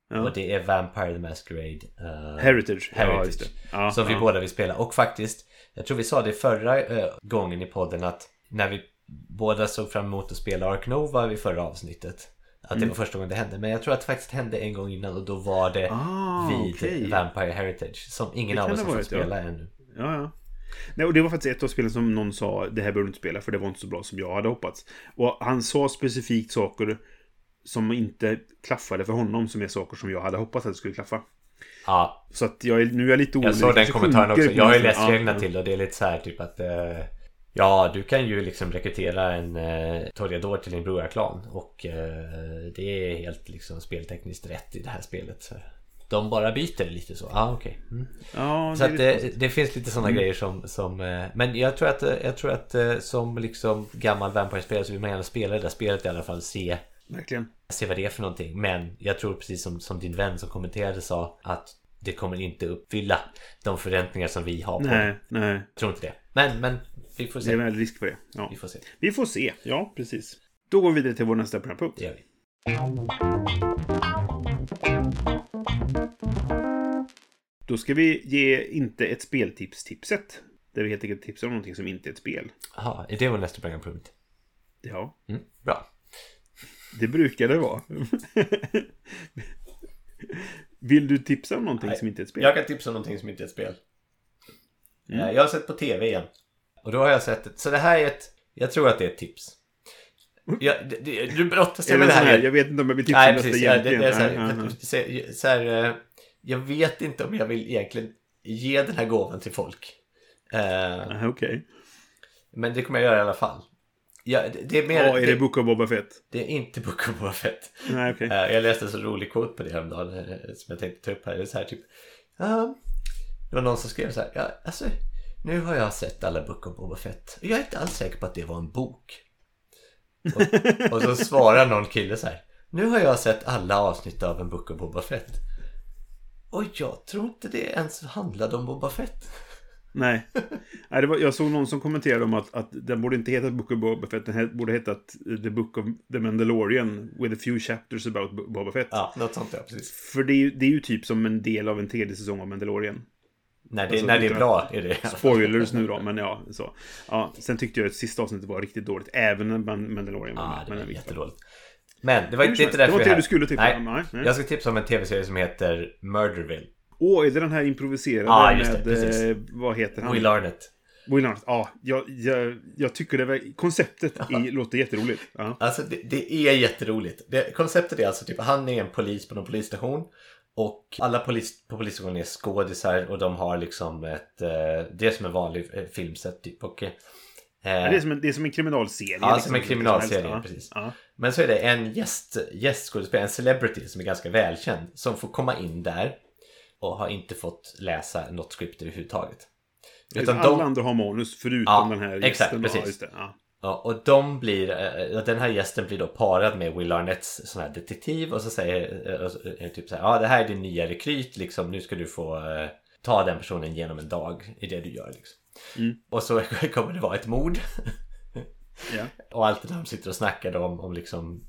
Ja. Och det är Vampire the Masquerade. eh, Heritage. Ja, Heritage. Ja, som vi ja. båda vill spela. Och faktiskt, jag tror vi sa det förra eh, gången i podden att när vi båda såg fram emot att spela Ark Nova vid förra avsnittet. Att Mm. det var första gången det hände. Men jag tror att det faktiskt hände en gång innan och då var det Ah, vid okej. Vampire Heritage. Som ingen av oss har ha fått varit, ja. spela ännu. Ja, ja. Nej, och det var faktiskt ett av spelen som någon sa det här bör du inte spela för det var inte så bra som jag hade hoppats. Och han sa specifikt saker som inte klaffade för honom som är saker som jag hade hoppats att det skulle klaffa. Ja, Så att jag är, nu är jag lite orolig. jag såg den kommentaren också. Jag har ju läst reglerna ja. till och det är lite så här typ att eh, Ja, du kan ju liksom rekrytera en eh, Toreador till din broraklan och eh, det är helt liksom speltekniskt rätt i det här spelet. Så de bara byter lite så. Ah, okej. Mm. Ja, Så det det, det finns lite sådana grejer som, som eh, Men jag tror att, eh, jag tror att eh, som liksom gammal Vampire-spelare så vill man gärna spela det där spelet i alla fall. Se, Verkligen. se vad det är för någonting. Men jag tror precis som, som din vän som kommenterade sa att det kommer inte uppfylla de förväntningar som vi har på det. Nej, nej. Jag tror inte det. Men, men vi får Det se. är väl risk för det. Ja. Vi får se. Vi får se. Ja, precis. Då går vi vidare till vår nästa programpunkt. Det gör vi. Då ska vi ge inte ett speltips-tipset. Där vi helt enkelt tipsar om någonting som inte är ett spel. Jaha, är det vår nästa programpunkt? Ja, Mm, bra. Det brukar det vara. Vill du tipsa om någonting Nej, som inte är ett spel? Jag kan tipsa om någonting som inte är ett spel. Mm. Eh, Jag har sett på TV igen. Och då har jag sett ett, så det här är ett, jag tror att det är ett tips. Ja, det, det, du brottas med det det här. här, jag vet inte om jag vill tipsa Nej om detta precis, ja, det, egentligen. det är så här, så, här, eh, Jag vet inte om jag vill egentligen ge den här gåvan till folk. Aha, Okej. Men det kommer jag göra i alla fall. Ja, det, är mer... Ja, är det det, Book of Boba Fett? det är inte Book of Boba Fett. Nej, okej. Eh, Jag läste en så rolig quote på det häromdagen eh, som jag tänkte ta upp här. Det är så här typ... ja, det var någon som skrev så här. Ja, alltså, nu har jag sett alla Book of Boba Fett. Jag är inte alls säker på att det var en bok. Och, och så svarar någon kille så här. Nu har jag sett alla avsnitt av en Book of Boba Fett. Och jag tror inte det ens handlade om Boba Fett. Nej. Nej det var, jag såg någon som kommenterade om att, att den borde inte heta Book of Boba Fett. Den he- borde heta The Book of the Mandalorian with a few chapters about Bo- Boba Fett. Ja, något sånt ja, precis. För det är, det är ju typ som en del av en tredje säsong av Mandalorian. När det, Alltså, när det är bra är det. (laughs) Spoilers nu då, men ja. Så. ja. Sen tyckte jag att sista avsnittet var riktigt dåligt. Även när Man- Mandalorian var Ja, med. det var jättedåligt. Men det var inte, därför det var det du skulle tipsa Nej, om. Nej. Jag ska tipsa om en tv-serie som heter Murderville. Åh, är det den här improviserade Ja, det, med... precis. eh, vad heter han? Will Arnett. Will Arnett. Ja, jag, jag, jag tycker det var... Konceptet i, låter jätteroligt. Ja. Alltså det, det är jätteroligt. Det, konceptet är alltså typ han är en polis på någon polisstation. Och alla polis på polisstationen är skådisar och de har liksom ett... Eh, det är som en vanlig eh, filmset typ. Och Eh, Ja, det, är som en, det är som en kriminalserie. Ja, liksom, som en kriminalserie, som precis. Ja. Men så är det en gäst, gästskådespelare, en celebrity som är ganska välkänd. Som får komma in där och har inte fått läsa något script överhuvudtaget. Utan alla de, andra har manus förutom Ja, den här exakt, gästen. precis. Ja, just det. Ja. ja, och de blir, eh, den här gästen blir då parad med Will Arnetts sån här detektiv och så säger eh, det typ så här, ja det här är din nya rekryt liksom, nu ska du få eh, ta den personen genom en dag i det du gör liksom. Mm. Och så (laughs) kommer det vara ett mord. Ja. Och alltid när de sitter och snackar om, om liksom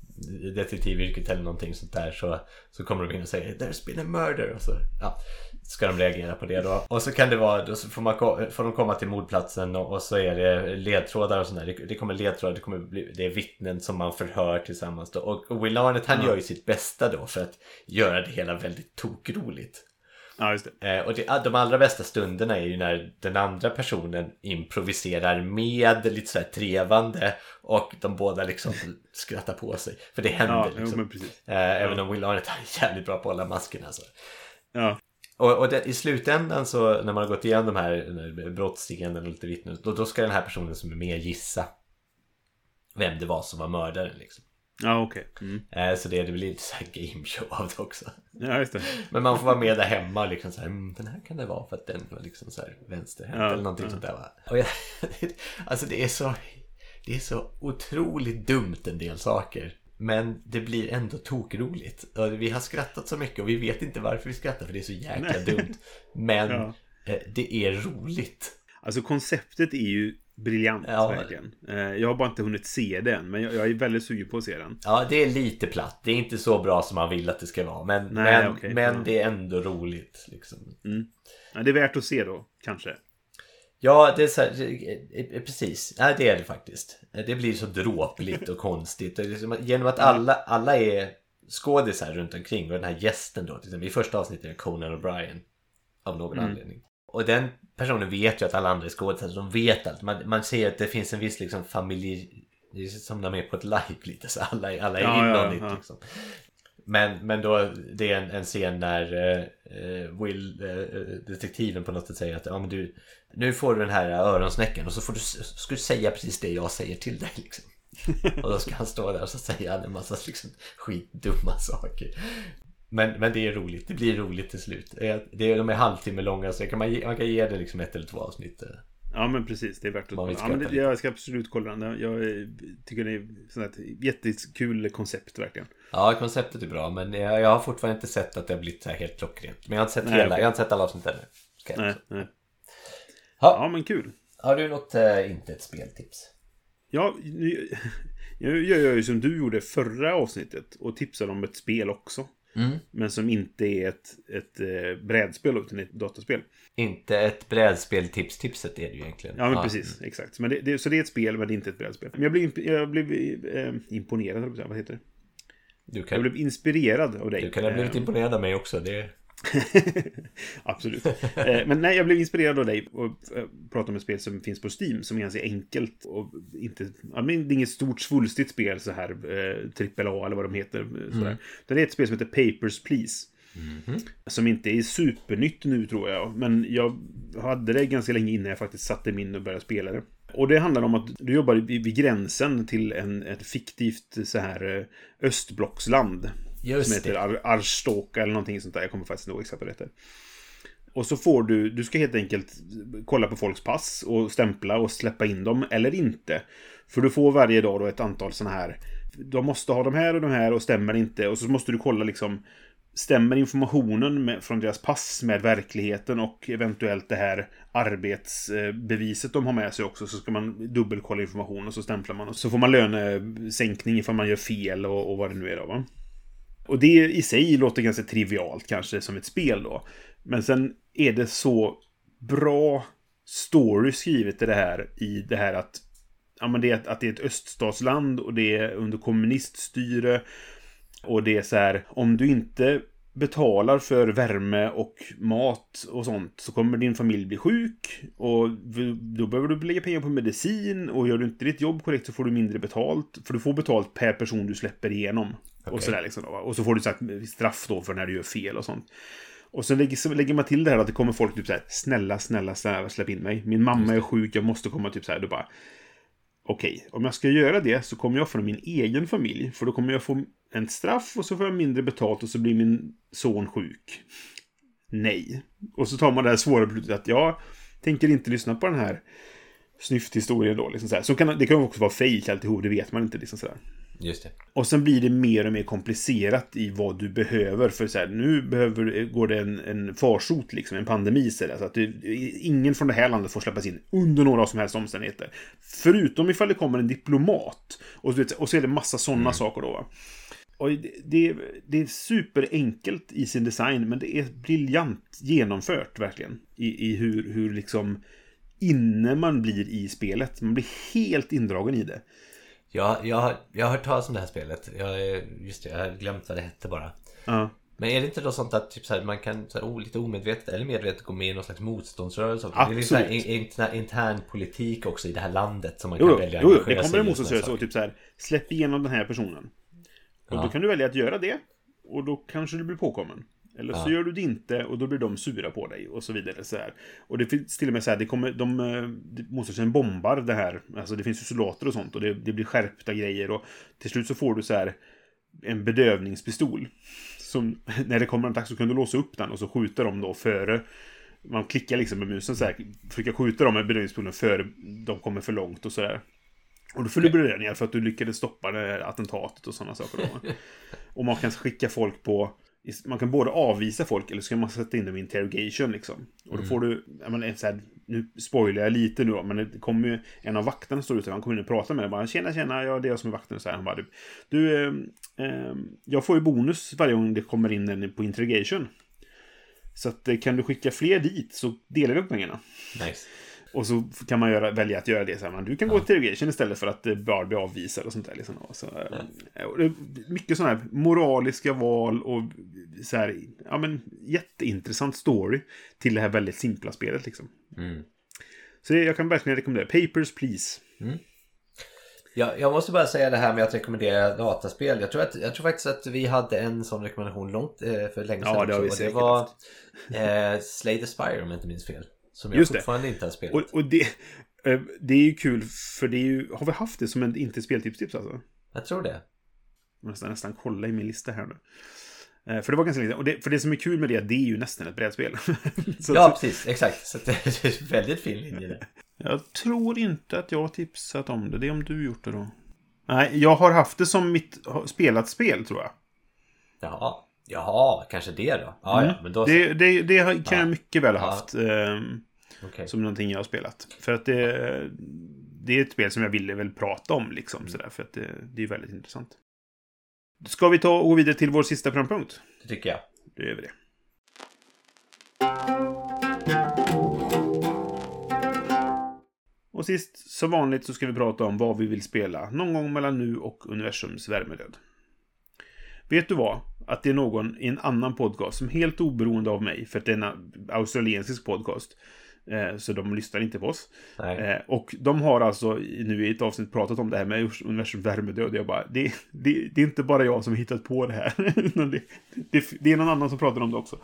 detektivyrket eller någonting sånt där så, så kommer de in och säger There's been a murder och så ja, ska de reagera på det då. Och så kan det vara, då så får, man, får de komma till mordplatsen och, och så är det ledtrådar och sånt där. Det, det kommer ledtrådar, det, kommer bli, det är vittnen som man förhör tillsammans då. Och, och Will Arnett han gör ju sitt bästa då för att göra det hela väldigt tokroligt. Ja, just det. Eh, och det, de allra bästa stunderna är ju när den andra personen improviserar med lite sådär trevande och de båda liksom (laughs) skrattar på sig. För det händer Ja, jo, liksom. precis. Eh, även om Will Arnett är jävligt bra på att hålla masken alltså. Ja. Och, och det, i slutändan så när man har gått igenom de här, den här brottsscenen och lite vittnen då, då ska den här personen som är med gissa vem det var som var mördaren liksom. Ja, okej. Mm. Eh, så det, det blir lite så här gameshow av det också. Ja, just det. Men man får vara med där hemma och liksom så här, mm, den här kan det vara för att den var liksom så här vänsterhänt Ja, eller någonting ja. sånt där va. Och jag, (laughs) alltså det är så, det är så otroligt dumt en del saker. Men det blir ändå tokroligt. Och Vi har skrattat så mycket och vi vet inte varför vi skrattar för det är så jäkla Nej. dumt. Men (laughs) Ja. eh, det är roligt. Alltså konceptet är ju briljant, Ja. verkligen. Eh, Jag har bara inte hunnit se den, men jag, är väldigt sugen på att se den. Ja, det är lite platt. Det är inte så bra som man vill att det ska vara. Men, Nej, men, okej. men det är ändå roligt. Liksom. Ja, det är värt att se då, kanske. Ja, det är så här, precis. Nej, det är det faktiskt. Det blir så dråpligt och (laughs) konstigt. Liksom, genom att alla, alla är skådisar runt omkring och den här gästen då, till exempel, i första avsnittet är Conan O'Brien. Av någon Mm. anledning. Och den personen vet ju att alla andra är skådisar, de vet allt. Man, man ser att det finns en viss liksom familj... Det är som när de är på ett live lite, så alla, är- alla är Ja, in ja, ja. liksom. Men, men då, det är en, en scen när eh, Will, eh, detektiven på något sätt säger att ja, men du, nu får du den här öronsnäckan och så får du, ska du säga precis det jag säger till dig. Liksom. (laughs) Och då ska han stå där och så säger han en massa liksom, skitdumma saker. Men, men det är roligt, det blir roligt till slut. Eh, Det är, de är halvtimme långa så kan man, ge, man kan ge det liksom ett eller två avsnitt. eh. Ja, men precis. Det är värt att kolla. Ja, det, jag ska absolut kolla den. Jag eh, tycker det är sånt ett jättekul koncept, verkligen. Ja, konceptet är bra men jag, jag har fortfarande inte sett att det har blivit så här helt klockrent. Men jag har inte sett Nej, hela, okej. jag har inte sett alla avsnitt ännu. Jag Nej, nej. Ja. Ja, men kul. Har du något eh, inte ett speltips? Ja, nu- (laughs) jag gör ju som du gjorde förra avsnittet och tipsade om ett spel också. Mm. Men som inte är ett, ett eh, brädspel utan ett dataspel. Inte ett brädspel tips tipset är det ju egentligen. Ja, men precis. Exakt. Men det, det, så det är ett spel, men det är inte ett brädspel. Men jag blev, jag blev eh, imponerad, jag vad heter det? Du Jag kan, blev inspirerad av dig. du kan ha blivit Eh, imponerad av mig också. Det, (laughs) Absolut. Eh, Men nej, jag blev inspirerad av dig och eh, pratade om ett spel som finns på Steam som är ganska enkelt och inte... Ja, men det är inget stort svulstigt spel så här, eh, AAA eller vad de heter. Utan det är ett spel som heter Papers, Please. Som inte är supernytt nu tror jag. Men jag hade det ganska länge innan jag faktiskt satte mig in och började spela det. Och det handlar om att du jobbar vid gränsen till en, ett fiktivt så här eh, östblocksland. Som just heter det. Ar Arstoka eller någonting sånt där. Jag kommer faktiskt inte ihåg exakt vad det heter. Och så får du, du ska helt enkelt kolla på folks pass och stämpla och släppa in dem eller inte. För du får varje dag då ett antal sådana här. De måste ha de här och de här och stämmer inte. Och så måste du kolla liksom. Stämmer informationen med, från deras pass med verkligheten och eventuellt det här arbetsbeviset de har med sig också. Så ska man dubbelkolla informationen och så stämplar man. Och så får man lönesänkning ifall man gör fel och, och vad det nu är då va. Och det i sig låter ganska trivialt kanske som ett spel då. Men sen är det så bra story skrivet i det här. I det här att, ja, men det är, att det är ett öststatsland och det är under kommuniststyre. Och det är så här, om du inte betalar för värme och mat och sånt så kommer din familj bli sjuk och då behöver du lägga pengar på medicin och gör du inte ditt jobb korrekt så får du mindre betalt. För du får betalt per person du släpper igenom. Och Okej. sådär liksom. Då? Och så får du så här straff då för när du gör fel och sånt. Och så lägger, så lägger man till det här att det kommer folk typ så här, snälla, snälla, snälla, släpp in mig. Min mamma är sjuk, jag måste komma typ så här. Du bara, okej, om jag ska göra det så kommer jag från min egen familj. För då kommer jag få en straff och så får jag mindre betalt och så blir min son sjuk. Nej. Och så tar man det här svåra beslutet att jag tänker inte lyssna på den här snyfthistorien då. Liksom så här. Så kan, det kan också vara fejk alltihop, det vet man inte. Liksom så här. Just det. Och sen blir det mer och mer komplicerat i vad du behöver. För så här, nu behöver, går det en, en farsot, liksom, en pandemi. Så, där, så att det, ingen från det här landet får släppas in under några som helst omständigheter. Förutom ifall det kommer en diplomat. Och, du vet, och så är det massa sådana Mm. saker då. Va? Och det, det, det är superenkelt i sin design, men det är briljant genomfört verkligen. I, i hur, hur liksom inne man blir i spelet. Man blir helt indragen i det. Jag, jag, jag har hört talas om det här spelet. Jag, just det, jag har glömt vad det hette bara. Ja. Men är det inte då sånt att typ så här, man kan så här, lite omedvetet eller medvetet gå med i någon slags motståndsrörelse? också? Det är lite så här, Absolut. in- intern politik också i det här landet som man Jo, kan jo, välja att jo, jo, engagera det kommer en motståndsrörelse och typ så här, släpp igenom den här personen. Och Ja. då kan du välja att göra det. Och då kanske du blir påkommen. Eller så Ja. gör du det inte och då blir de sura på dig och så vidare. Så här. Och det finns till och med så här, det kommer, de, eh, de motståndsrörelsen bombar det här. Alltså det finns ju soldater och sånt och det, det blir skärpta grejer. Och till slut så får du så här en bedövningspistol. Som, (laughs) när det kommer en attack så kan du låsa upp den och så skjuter de då före man klickar liksom med musen så här, försöka skjuta dem med bedövningspistolen före de kommer för långt och sådär. Och då får du belöningar för att du lyckades stoppa det här attentatet och sådana saker. Då. (laughs) och man kan skicka folk på... Man kan både avvisa folk eller så kan man sätta in dem i interrogation liksom. Och då får du... Jag menar, så här, nu spoilar jag lite nu då, men det kommer ju... En av vakterna står ute, han kommer in och pratar med dig. Bara, tjena, tjena, ja, det är jag som är vakten. Och så här, han bara, du, du eh, eh, jag får ju bonus varje gång det kommer in en på interrogation. Så att, eh, kan du skicka fler dit så delar vi upp pengarna. Nice. Och så kan man göra, välja att göra det så här. Du kan gå till interrogation istället för att eh, bara bli avvisad och sånt där. Liksom. Och så, eh, och det är mycket sådana här moraliska val och så här, ja men jätteintressant story till det här väldigt simpla spelet liksom. Mm. Så jag kan verkligen rekommendera. Papers, please. Jag, jag måste bara säga det här med att rekommendera dataspel. Jag tror, att, jag tror faktiskt att vi hade en sån rekommendation långt eh, för länge sedan. Ja, det har vi och det säkert var haft. eh, Slay the Spire om jag inte minns fel. Som jag Just det. fortfarande inte har spelat. Och, och det, eh, det är ju kul för det är ju, har vi haft det som en inte speltips-tips alltså? Jag tror det. Jag måste nästan kolla i min lista här nu. Eh, För det var ganska sedan. Och det, för det som är kul med det, det är ju nästan ett brädspel. (laughs) Ja, precis. Exakt. Så det är väldigt fin linje där. (laughs) Jag tror inte att jag har tipsat om det. Det är om du gjort det då. Nej, jag har haft det som mitt spelat spel, tror jag. Jaha. Jaha, kanske det då. Ja, ja, men då. Mm. Det, det, det kan Ja. jag mycket väl ha haft. ehm, Okej. Som någonting jag har spelat. För att det, det är ett spel som jag ville väl prata om, liksom. Mm. Sådär, för att det, det är väldigt intressant. Ska vi ta och gå vidare till vår sista programpunkt? Det tycker jag. Då gör vi det. Och sist, som vanligt, så ska vi prata om vad vi vill spela någon gång mellan nu och universums värmedöd. Vet du vad? Att det är någon i en annan podcast som helt oberoende av mig, för att det är en australiensisk podcast, eh, så de lyssnar inte på oss. Nej. Eh, och de har alltså nu i ett avsnitt pratat om det här med universums värmedöd. Jag bara, det, det, det är inte bara jag som har hittat på det här. (laughs) det, det, det är någon annan som pratar om det också.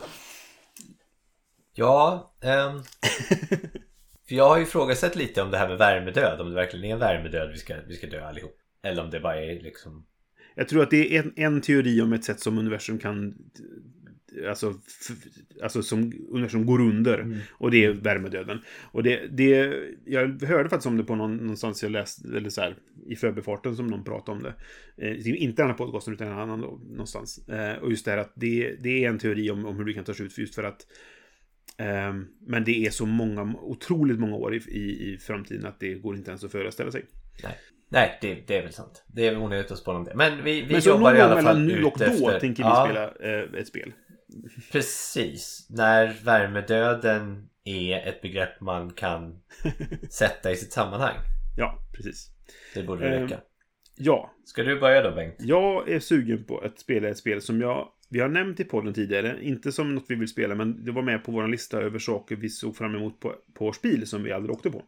Ja, ehm, (laughs) för jag har ju ifrågasatt lite om det här med värmedöd. Om det verkligen är en värmedöd vi ska, vi ska dö allihop. Eller om det bara är liksom... Jag tror att det är en, en teori om ett sätt som universum kan... Alltså, alltså som universum går under. Och det är värmedöden. Och det, det... Jag hörde faktiskt om det på någon, någonstans jag läste, eller så här, i förbifarten som någon pratade om det. Eh, inte den här podcasten utan en annan någonstans. Eh, och just det här att det, det är en teori om, om hur det kan ta sig ut just för att ehm, men det är så många, otroligt många år i, i, i framtiden att det går inte ens att föreställa sig. Nej, Nej det, det är väl sant. Det är onödigt att spåna om det. Men vi, vi Men så jobbar någon i gång alla fall mellan nu och ut då efter... tänker vi Ja, spela eh, ett spel. Precis. När värmedöden är ett begrepp man kan (laughs) sätta i sitt sammanhang. Ja, precis. Det borde Ehm. räcka. Ja, Ska du börja då Bengt? jag är sugen på att spela ett spel som jag vi har nämnt i podden tidigare, inte som något vi vill spela, men det var med på vår lista över saker vi såg fram emot på, på spel som vi aldrig åkte på.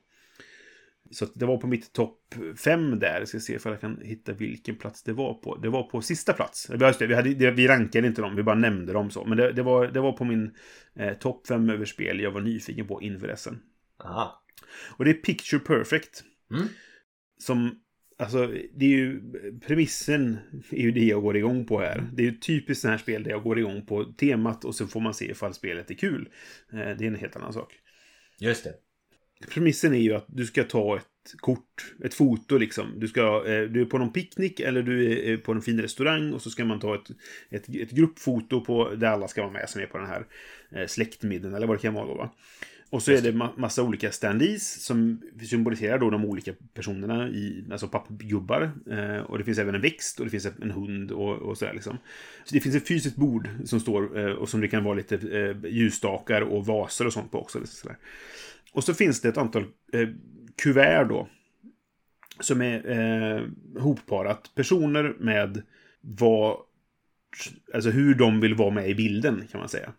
Så det var på mitt topp fem där. Jag ska se ifall jag kan hitta vilken plats det var på. Det var på sista plats. Just det, vi, hade, vi rankade inte dem, vi bara nämnde dem så. Men det, det, var, det var på min eh, topp fem över spel jag var nyfiken på inför SM. Aha. Och det är Picture Perfect. Mm. som Alltså, det är ju... Premissen är ju det jag går igång på här. Det är ju typiskt sådana här spel där jag går igång på temat och så får man se ifall spelet är kul. Eh, Det är en helt annan sak. Just det. Premissen är ju att du ska ta ett kort, ett foto liksom. Du, ska, eh, du är på någon picknick eller du är på en fin restaurang och så ska man ta ett, ett, ett gruppfoto på, där alla ska vara med som är på den här eh, släktmiddagen eller vad det kan vara då va. Och så är det ma massa olika standees som symboliserar då de olika personerna i, alltså pappgubbar. Eh, och det finns även en växt och det finns en hund och, och sådär liksom. Så det finns ett fysiskt bord som står eh, och som det kan vara lite eh, ljusstakar och vaser och sånt på också. Liksom. Och så finns det ett antal eh, kuvert då. Som är eh, hopparat personer med vad... Alltså hur de vill vara med i bilden kan man säga.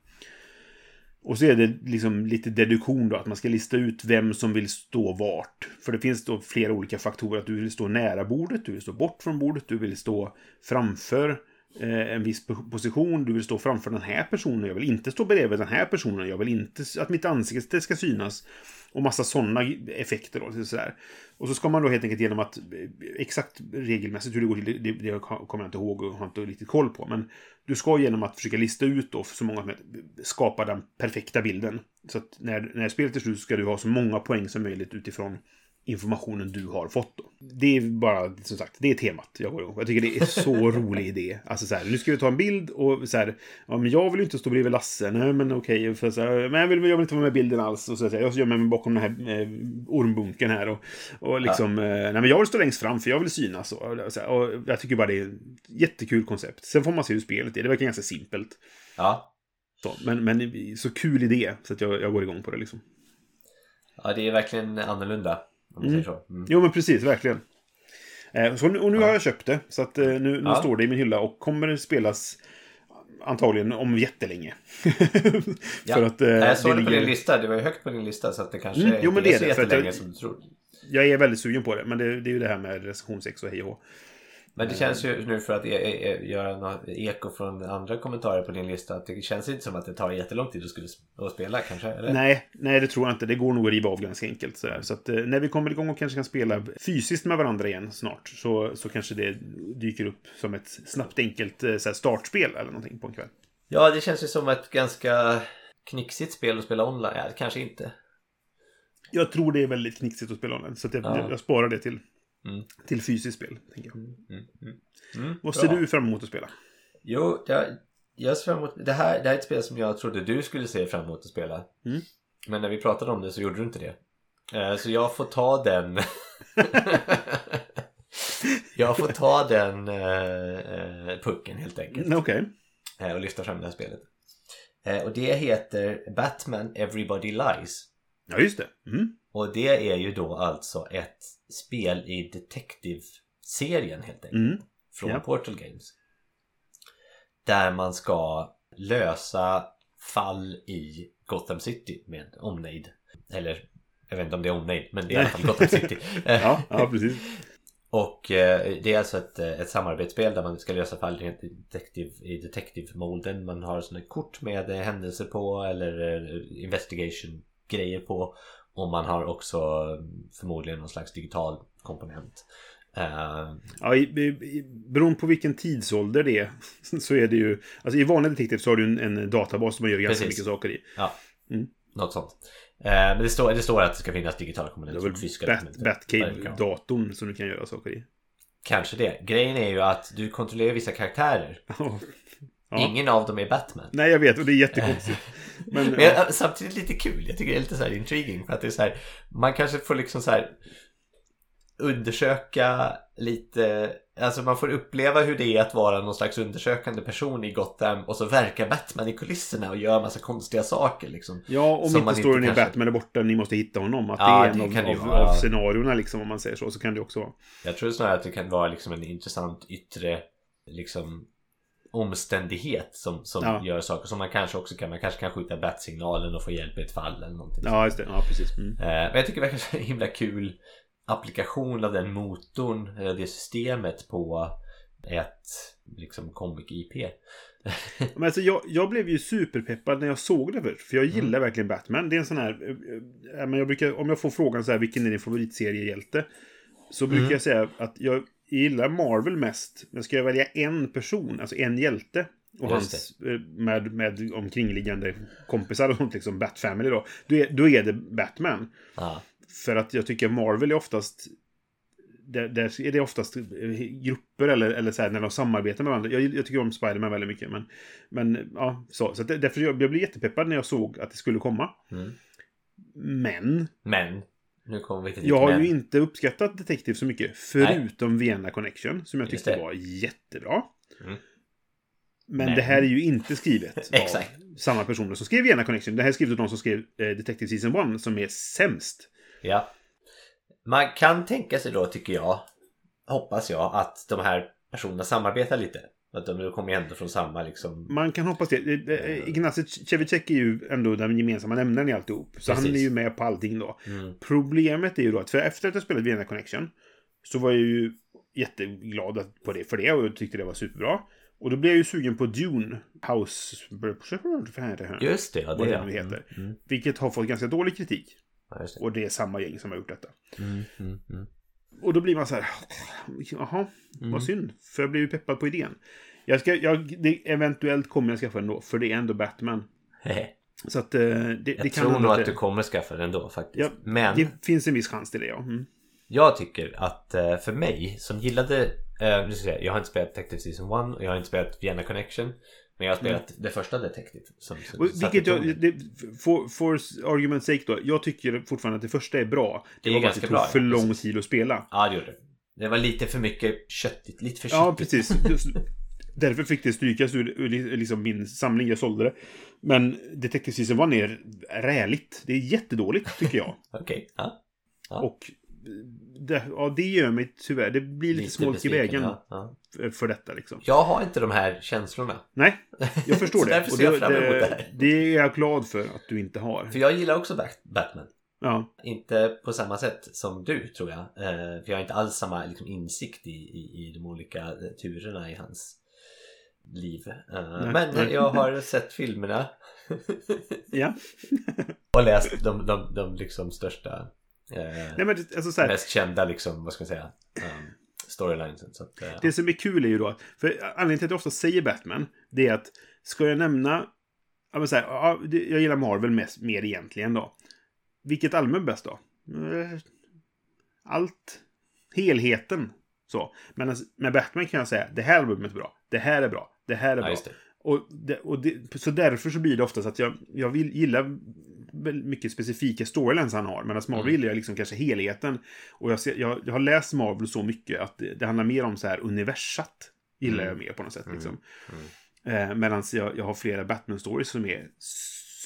Och så är det liksom lite deduktion då, att man ska lista ut vem som vill stå vart. För det finns då flera olika faktorer. Att du vill stå nära bordet, du vill stå bort från bordet, du vill stå framför Eh, en viss position, du vill stå framför den här personen, jag vill inte stå bredvid den här personen, jag vill inte att mitt ansikte ska synas. Och massa sådana effekter då. Sådär. Och så ska man då helt enkelt genom att eh, exakt regelmässigt hur det går till, det, det kommer jag inte ihåg och har inte riktigt koll på. Men du ska genom att försöka lista ut då så många som möjligt, skapa den perfekta bilden. Så att när, när spelet är slut ska du ha så många poäng som möjligt utifrån informationen du har fått. Då. Det är bara, som sagt, det är temat jag går igång. Jag tycker det är så (laughs) rolig idé. Alltså så här, nu ska vi ta en bild och så här, ja men jag vill ju inte stå bredvid Lasse, nej men okej, för så här, men jag vill, jag vill inte vara med i bilden alls. Och så här, jag gömmer mig bakom den här eh, ormbunken här och, och liksom, eh, nej men jag vill stå längst fram för jag vill synas. Och, och, så här, och jag tycker bara det är ett jättekul koncept. Sen får man se hur spelet är, det verkar ganska simpelt. Ja. Så, men, men så kul idé, så att jag, jag går igång på det liksom. Ja, det är verkligen annorlunda. Om så. Mm. Jo, men precis, verkligen. Eh, så, nu- och nu Ja. har jag köpt det, så att eh, nu, nu Ja. står det i min hylla och kommer det spelas antagligen om jättelänge. (laughs) Ja. För att eh, jag såg det, på ligger- din lista. Det var ju högt på din lista så att det kanske Mm, jo, men det är så det, jättelänge jag- som du tror. Jag är väldigt sugen på det, men det, det är ju det här med recensionsex och hej och hå. Men det känns ju nu för att e- e- e- göra något eko från andra kommentarer på din lista att det känns inte som att det tar jättelång tid att, spela kanske? Eller? Nej, nej, det tror jag inte. Det går nog att riva av ganska enkelt. Så, så att eh, när vi kommer igång och kanske kan spela fysiskt med varandra igen snart så, så kanske det dyker upp som ett snabbt enkelt eh, så här, startspel eller någonting på en kväll. Ja, det känns ju som ett ganska knixigt spel att spela online. Ja, kanske inte. Jag tror det är väldigt knixigt att spela online, så att jag, Ja. jag sparar det till, Mm. till fysiskt spel. Tänker jag. Mm, mm. Mm, Vad ser du fram emot att spela? Jo, jag, jag ser fram emot... Det här, det här är ett spel som jag trodde du skulle se fram emot att spela. Mm. Men när vi pratade om det så gjorde du inte det. Eh, Så jag får ta den... (laughs) jag får ta den eh, eh, pucken helt enkelt. Okej. eh, Och lyfta fram det här spelet. Och det heter Batman Everybody Lies. Ja, just det. Mm. Och det är ju då alltså ett spel i Detective-serien helt enkelt. Mm. Från Ja. Portal Games. Där man ska lösa fall i Gotham City med omnejd. Eller jag vet inte om det är omnejd, men det är i alla fall Gotham (laughs) City. Ja, ja, precis. Och eh, det är alltså ett, eh, ett samarbetsspel där man ska lösa fall i detektiv, i detective-molden. Man har sådana kort med eh, händelser på eller eh, investigation-grejer på. Och man har också eh, förmodligen någon slags digital komponent. Eh, Ja, i, i, beroende på vilken tidsålder det är (laughs) så är det ju... Alltså i vanliga detektiv så har du en, en databas som man gör ganska Precis. mycket saker i. ja, Mm. något sånt. Eh, men det står, det står att det ska finnas digitala Det komponenter. är väl fysiska Bat, det kan vara. Batcave-datorn som du kan göra saker i. Kanske det. Grejen är ju att du kontrollerar vissa karaktärer. (laughs) Ja. Ingen av dem är Batman. Nej, jag vet och det är jättekonstigt. (laughs) Men, Men ja. jag- samtidigt lite kul. Jag tycker det är lite så här intriguing. För att det är så här, man kanske får liksom så här undersöka lite, alltså man får uppleva hur det är att vara någon slags undersökande person i Gotham och så verkar Batman i kulisserna och gör massa konstiga saker liksom. Ja, om inte man storyn inte kanske- Batman är borta, ni måste hitta honom. Att Ja, det är en det av, av, vara. av scenarierna liksom, om man säger så. Så kan det också vara. Jag tror snarare att det kan vara liksom en intressant yttre liksom omständighet som, som Ja. gör saker som man kanske också kan, man kanske kan skjuta bat-signalen och få hjälp i ett fall eller någonting. Ja, just det. Ja, precis. Mm. Eh, Men jag tycker det verkar så himla kul applikation av den motorn, eller det systemet på ett liksom comic-IP. (laughs) Men alltså, jag, jag blev ju superpeppad när jag såg det först. För jag Mm. gillar verkligen Batman. Det är en sån här... eh, eh, jag brukar, om jag får frågan så här, vilken är din favoritseriehjälte? så brukar Mm. jag säga att jag gillar Marvel mest. Men ska jag välja en person, alltså en hjälte och hans eh, med, med omkringliggande kompisar och sånt, liksom Bat Family då. Då är, då är det Batman. Ja. För att jag tycker Marvel är oftast där, där är det oftast grupper eller, eller så här, när de samarbetar med varandra. Jag, jag tycker om Spiderman väldigt mycket. Men, men ja, så. så därför jag, jag blev jättepeppad när jag såg att det skulle komma. Mm. Men Men. Nu kommer vi till jag har men. ju inte uppskattat Detective så mycket. Förutom Vienna Connection, som jag tyckte det. var jättebra. Mm. Men, Men- det här är ju inte skrivet (laughs) av samma personer som skrev Vienna Connection. Det här är skrivet av de som skrev eh, Detective Season 1, som är sämst. Ja. Man kan tänka sig då, tycker jag, hoppas jag, att de här personerna samarbetar lite. Att de kommer ju ändå från samma liksom... Man kan hoppas det. Eh, Ignacy Cevicek är ju ändå den gemensamma nämnaren i alltihop. Så han Precis. är ju med på allting då. Mm. Problemet är ju då att för efter att jag spelat Vienna Connection så var jag ju jätteglad på det, för det och tyckte det var superbra. Och då blev jag ju sugen på Dune House... Just det, ja, det det heter. Mm. Mm. Vilket har fått ganska dålig kritik. Ja, det. Och det är samma gäng som har gjort detta. Mm. Mm. Och då blir man så här, jaha, Mm. vad synd. För jag blev ju peppad på idén. Jag ska, jag, det, eventuellt kommer jag skaffa den då, för det är ändå Batman. Så att eh, det, det Jag tror nog att du kommer skaffa den då faktiskt. Ja, Men Det finns en viss chans till det, ja. Mm. jag tycker att eh, för mig som gillade... eh, jag har inte spelat Detective Season 1 och jag har inte spelat Vienna Connection. Men jag har spelat det första Detective. Som, som vilket jag, det, for, for argument's sake då, jag tycker fortfarande att det första är bra. Det, Det är var bara att det tog bra, för ja, lång precis. tid att spela. Ja, det gjorde det. Det var lite för mycket köttigt. Lite för Ja, köttigt. precis. (laughs) Just- Därför fick det strykas ur, ur liksom min samling, jag sålde det. Men Detective Season 1 är räligt. Det är jättedåligt, tycker jag. (laughs) Okej. Ja. Ja. Och det, ja, det gör mig tyvärr. Det blir lite, smolk i vägen Ja, ja. för, detta liksom. Jag har inte de här känslorna. Nej, jag (laughs) förstår det. Och ser jag det, det det, det är jag glad för att du inte har. För jag gillar också Bat- Batman. Ja, Inte på samma sätt som du tror jag. Eh, för jag har inte alls samma liksom, insikt i, i, i de olika eh, turerna i hans liv. Eh, Nej. men Nej. jag har (laughs) sett filmerna ja. (laughs) och läst de, de, de liksom största, Nej, men alltså så här, mest kända liksom, vad ska man säga, um, storylinesen. Så att, eh, Det som är kul är ju då, för anledningen till att jag ofta säger Batman, det är att ska jag nämna, ja men så här, ja, jag gillar Marvel mest, mer egentligen då. Vilket är bäst då? Eh, Allt. Helheten. Så. Men alltså, med Batman kan jag säga, det här albumet är bra, det här är bra, det här är ja, bra. det. Och, det, och det, så därför så blir det oftast att jag, jag vill, gillar mycket specifika storylines han har. Men Marvel Mm. gillar liksom kanske helheten. Och jag, ser, jag, jag har läst Marvel så mycket att det, det handlar mer om så här universat. Gillar Mm. jag mer på något sätt. Mm. Liksom. Mm. Eh, Medan jag, jag har flera Batman-stories som är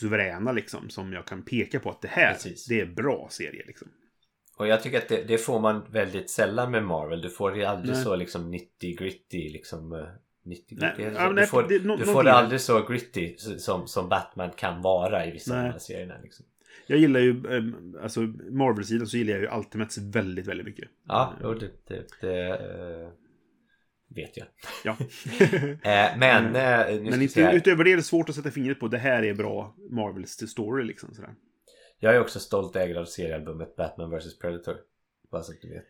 suveräna liksom. Som jag kan peka på att det här, Precis. det är bra serie liksom. Och jag tycker att det, det får man väldigt sällan med Marvel. Du får det aldrig Nej. så liksom 90 gritty liksom. 90 Nej, du nej, får, det- nå- du får det aldrig så gritty som, som Batman kan vara i vissa av de Nej. här serierna. Liksom. Jag gillar ju, eh, alltså Marvel-sidan så gillar jag ju Ultimates väldigt, väldigt mycket. Ja, jo, det, det, det eh, vet jag. Ja. (laughs) Eh, men Mm. Men inte, utöver det är det svårt att sätta fingret på det här är bra Marvels story liksom. Sådär. Jag är också stolt ägare av seriealbumet Batman vs Predator. Bara så att du vet.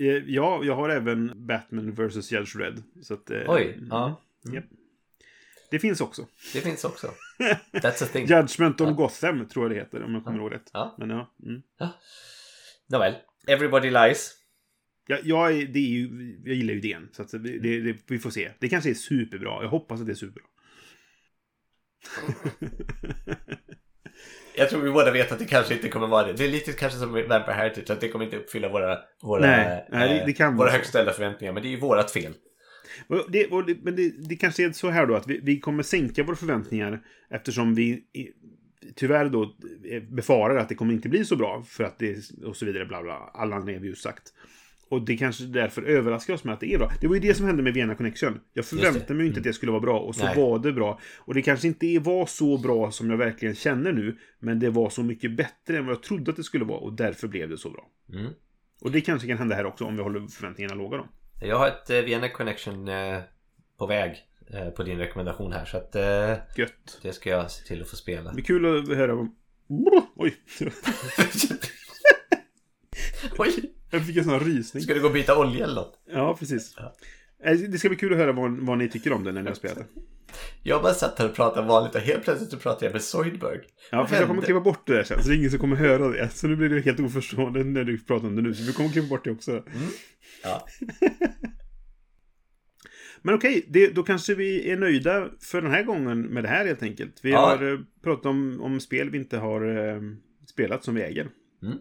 Eh, Ja, jag har även Batman vs. Judge Red. Så att, eh, Oj, mm, ja. japp. Det finns också. Det finns också. (laughs) That's a thing. Judgment on Ja. Gotham tror jag det heter om jag kommer Ja. ihåg rätt. Ja. Men ja. Mm. Nåväl. Everybody lies. Jag, jag, är, det är ju, jag gillar ju idén. Så att det, det, vi får se. Det kanske är superbra. Jag hoppas att det är superbra. (laughs) Jag tror vi båda vet att det kanske inte kommer vara det. Det är lite kanske som Vampire Heritage, att det kommer inte uppfylla våra, våra, Nej, nej, det- det eh, vara våra högt ställda förväntningar. Men det är ju vårat fel. Och det, och det, men det, det kanske är så här då att vi, vi kommer sänka våra förväntningar eftersom vi tyvärr då eh, befarar att det kommer inte bli så bra för att det och så vidare bla bla. Alla har vi ju sagt. Och det kanske därför överraskar oss med att det är bra. Det var ju det som hände med Vienna Connection. Jag förväntade mig inte att det skulle vara bra och så Nej. var det bra. Och det kanske inte var så bra som jag verkligen känner nu. Men det var så mycket bättre än vad jag trodde att det skulle vara och därför blev det så bra. Mm. Och det kanske kan hända här också om vi håller förväntningarna låga då. Jag har ett eh, Vienna Connection eh, på väg eh, på din rekommendation här. Så att eh, Gött. det ska jag se till att få spela. Det blir kul att höra om... (laughs) Oj! (laughs) Oj! Jag fick en sån rysning. Ska du gå och byta olja eller något? Ja, precis. Eh, Det ska bli kul att höra vad, vad ni tycker om den när ni har spelat den. Jag bara satt här och pratade vanligt och helt plötsligt så pratade jag med Zoidberg. Ja, för jag kommer klippa bort det där sen, så det är ingen som kommer höra det. Så nu blir det helt oförstående när du pratar om det nu, så vi kommer klippa bort det också. Ja. (laughs) Men okej, det, då kanske vi är nöjda för den här gången med det här helt enkelt. Vi Ja. har eh, pratat om, om spel vi inte har eh, spelat som vi äger. Mm.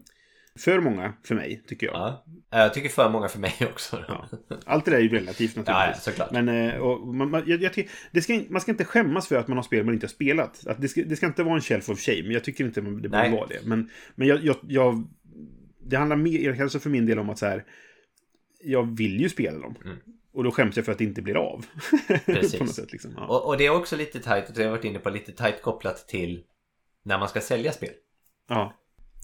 För många för mig, tycker jag. ja. Jag tycker för många för mig också. Ja. Allt det där är ju relativt Ja, naturligtvis. ja, såklart. Men eh, och man, jag, jag, tycker- det ska, man ska inte skämmas för att man har spel man inte har spelat. Att det, ska, det ska inte vara en shelf of shame. Jag tycker inte det borde vara det. Men, men jag, jag, jag, det handlar mer, kanske för min del om att så här, jag vill ju spela dem. Mm. Och då skäms jag för att det inte blir av. Precis. (laughs) Sätt liksom. Ja. Och, och det är också lite tajt, och det har jag varit inne på, lite tajt kopplat till när man ska sälja spel. ja.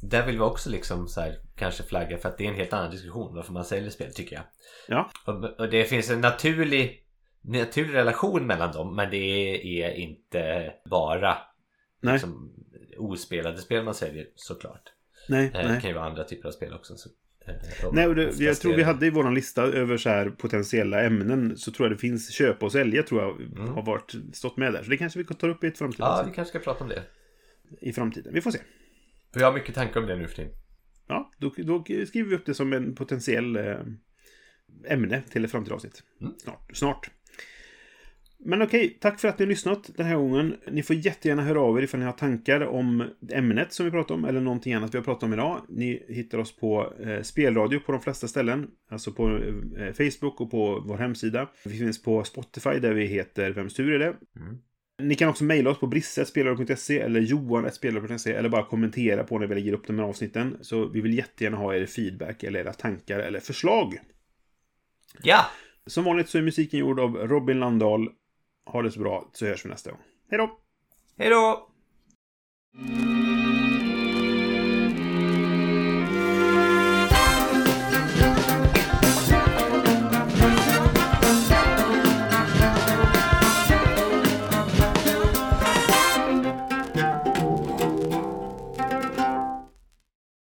Där vill vi också liksom så här, kanske flagga för att det är en helt annan diskussion varför man säljer spel tycker jag. Ja. Och, och det finns en naturlig, naturlig relation mellan dem men det är inte bara Nej, liksom, ospelade spel man säljer såklart. nej, Eh, Det nej. kan ju vara andra typer av spel också. Så, eh, Nej, och det, jag tror vi hade i vår lista över så här potentiella ämnen så tror jag det finns köpa och sälja tror jag Mm. har varit, stått med där. Så det kanske vi tar upp i ett framtida Ja, vi kanske ska prata om det. i framtiden. Vi får se. För jag har mycket tankar om det nu för tiden. Ja, då, då skriver vi upp det som en potentiell eh, ämne till ett framtida avsnitt. Mm. Snart. Snart. Men okej, tack för att ni har lyssnat den här gången. Ni får jättegärna höra av er ifall ni har tankar om ämnet som vi pratar om eller någonting annat vi har pratat om idag. Ni hittar oss på eh, spelradio på de flesta ställen. Alltså på eh, Facebook och på vår hemsida. Vi finns på Spotify där vi heter Vems tur är det? Mm. Ni kan också mejla oss på brisse.spelare.se eller johan.spelare.se eller bara kommentera på när vi lägger upp de här avsnitten. Så vi vill jättegärna ha er feedback eller era tankar eller förslag. Ja! Som vanligt så är musiken gjord av Robin Landahl. Ha det så bra så hörs vi nästa gång. Hej då! Hej då!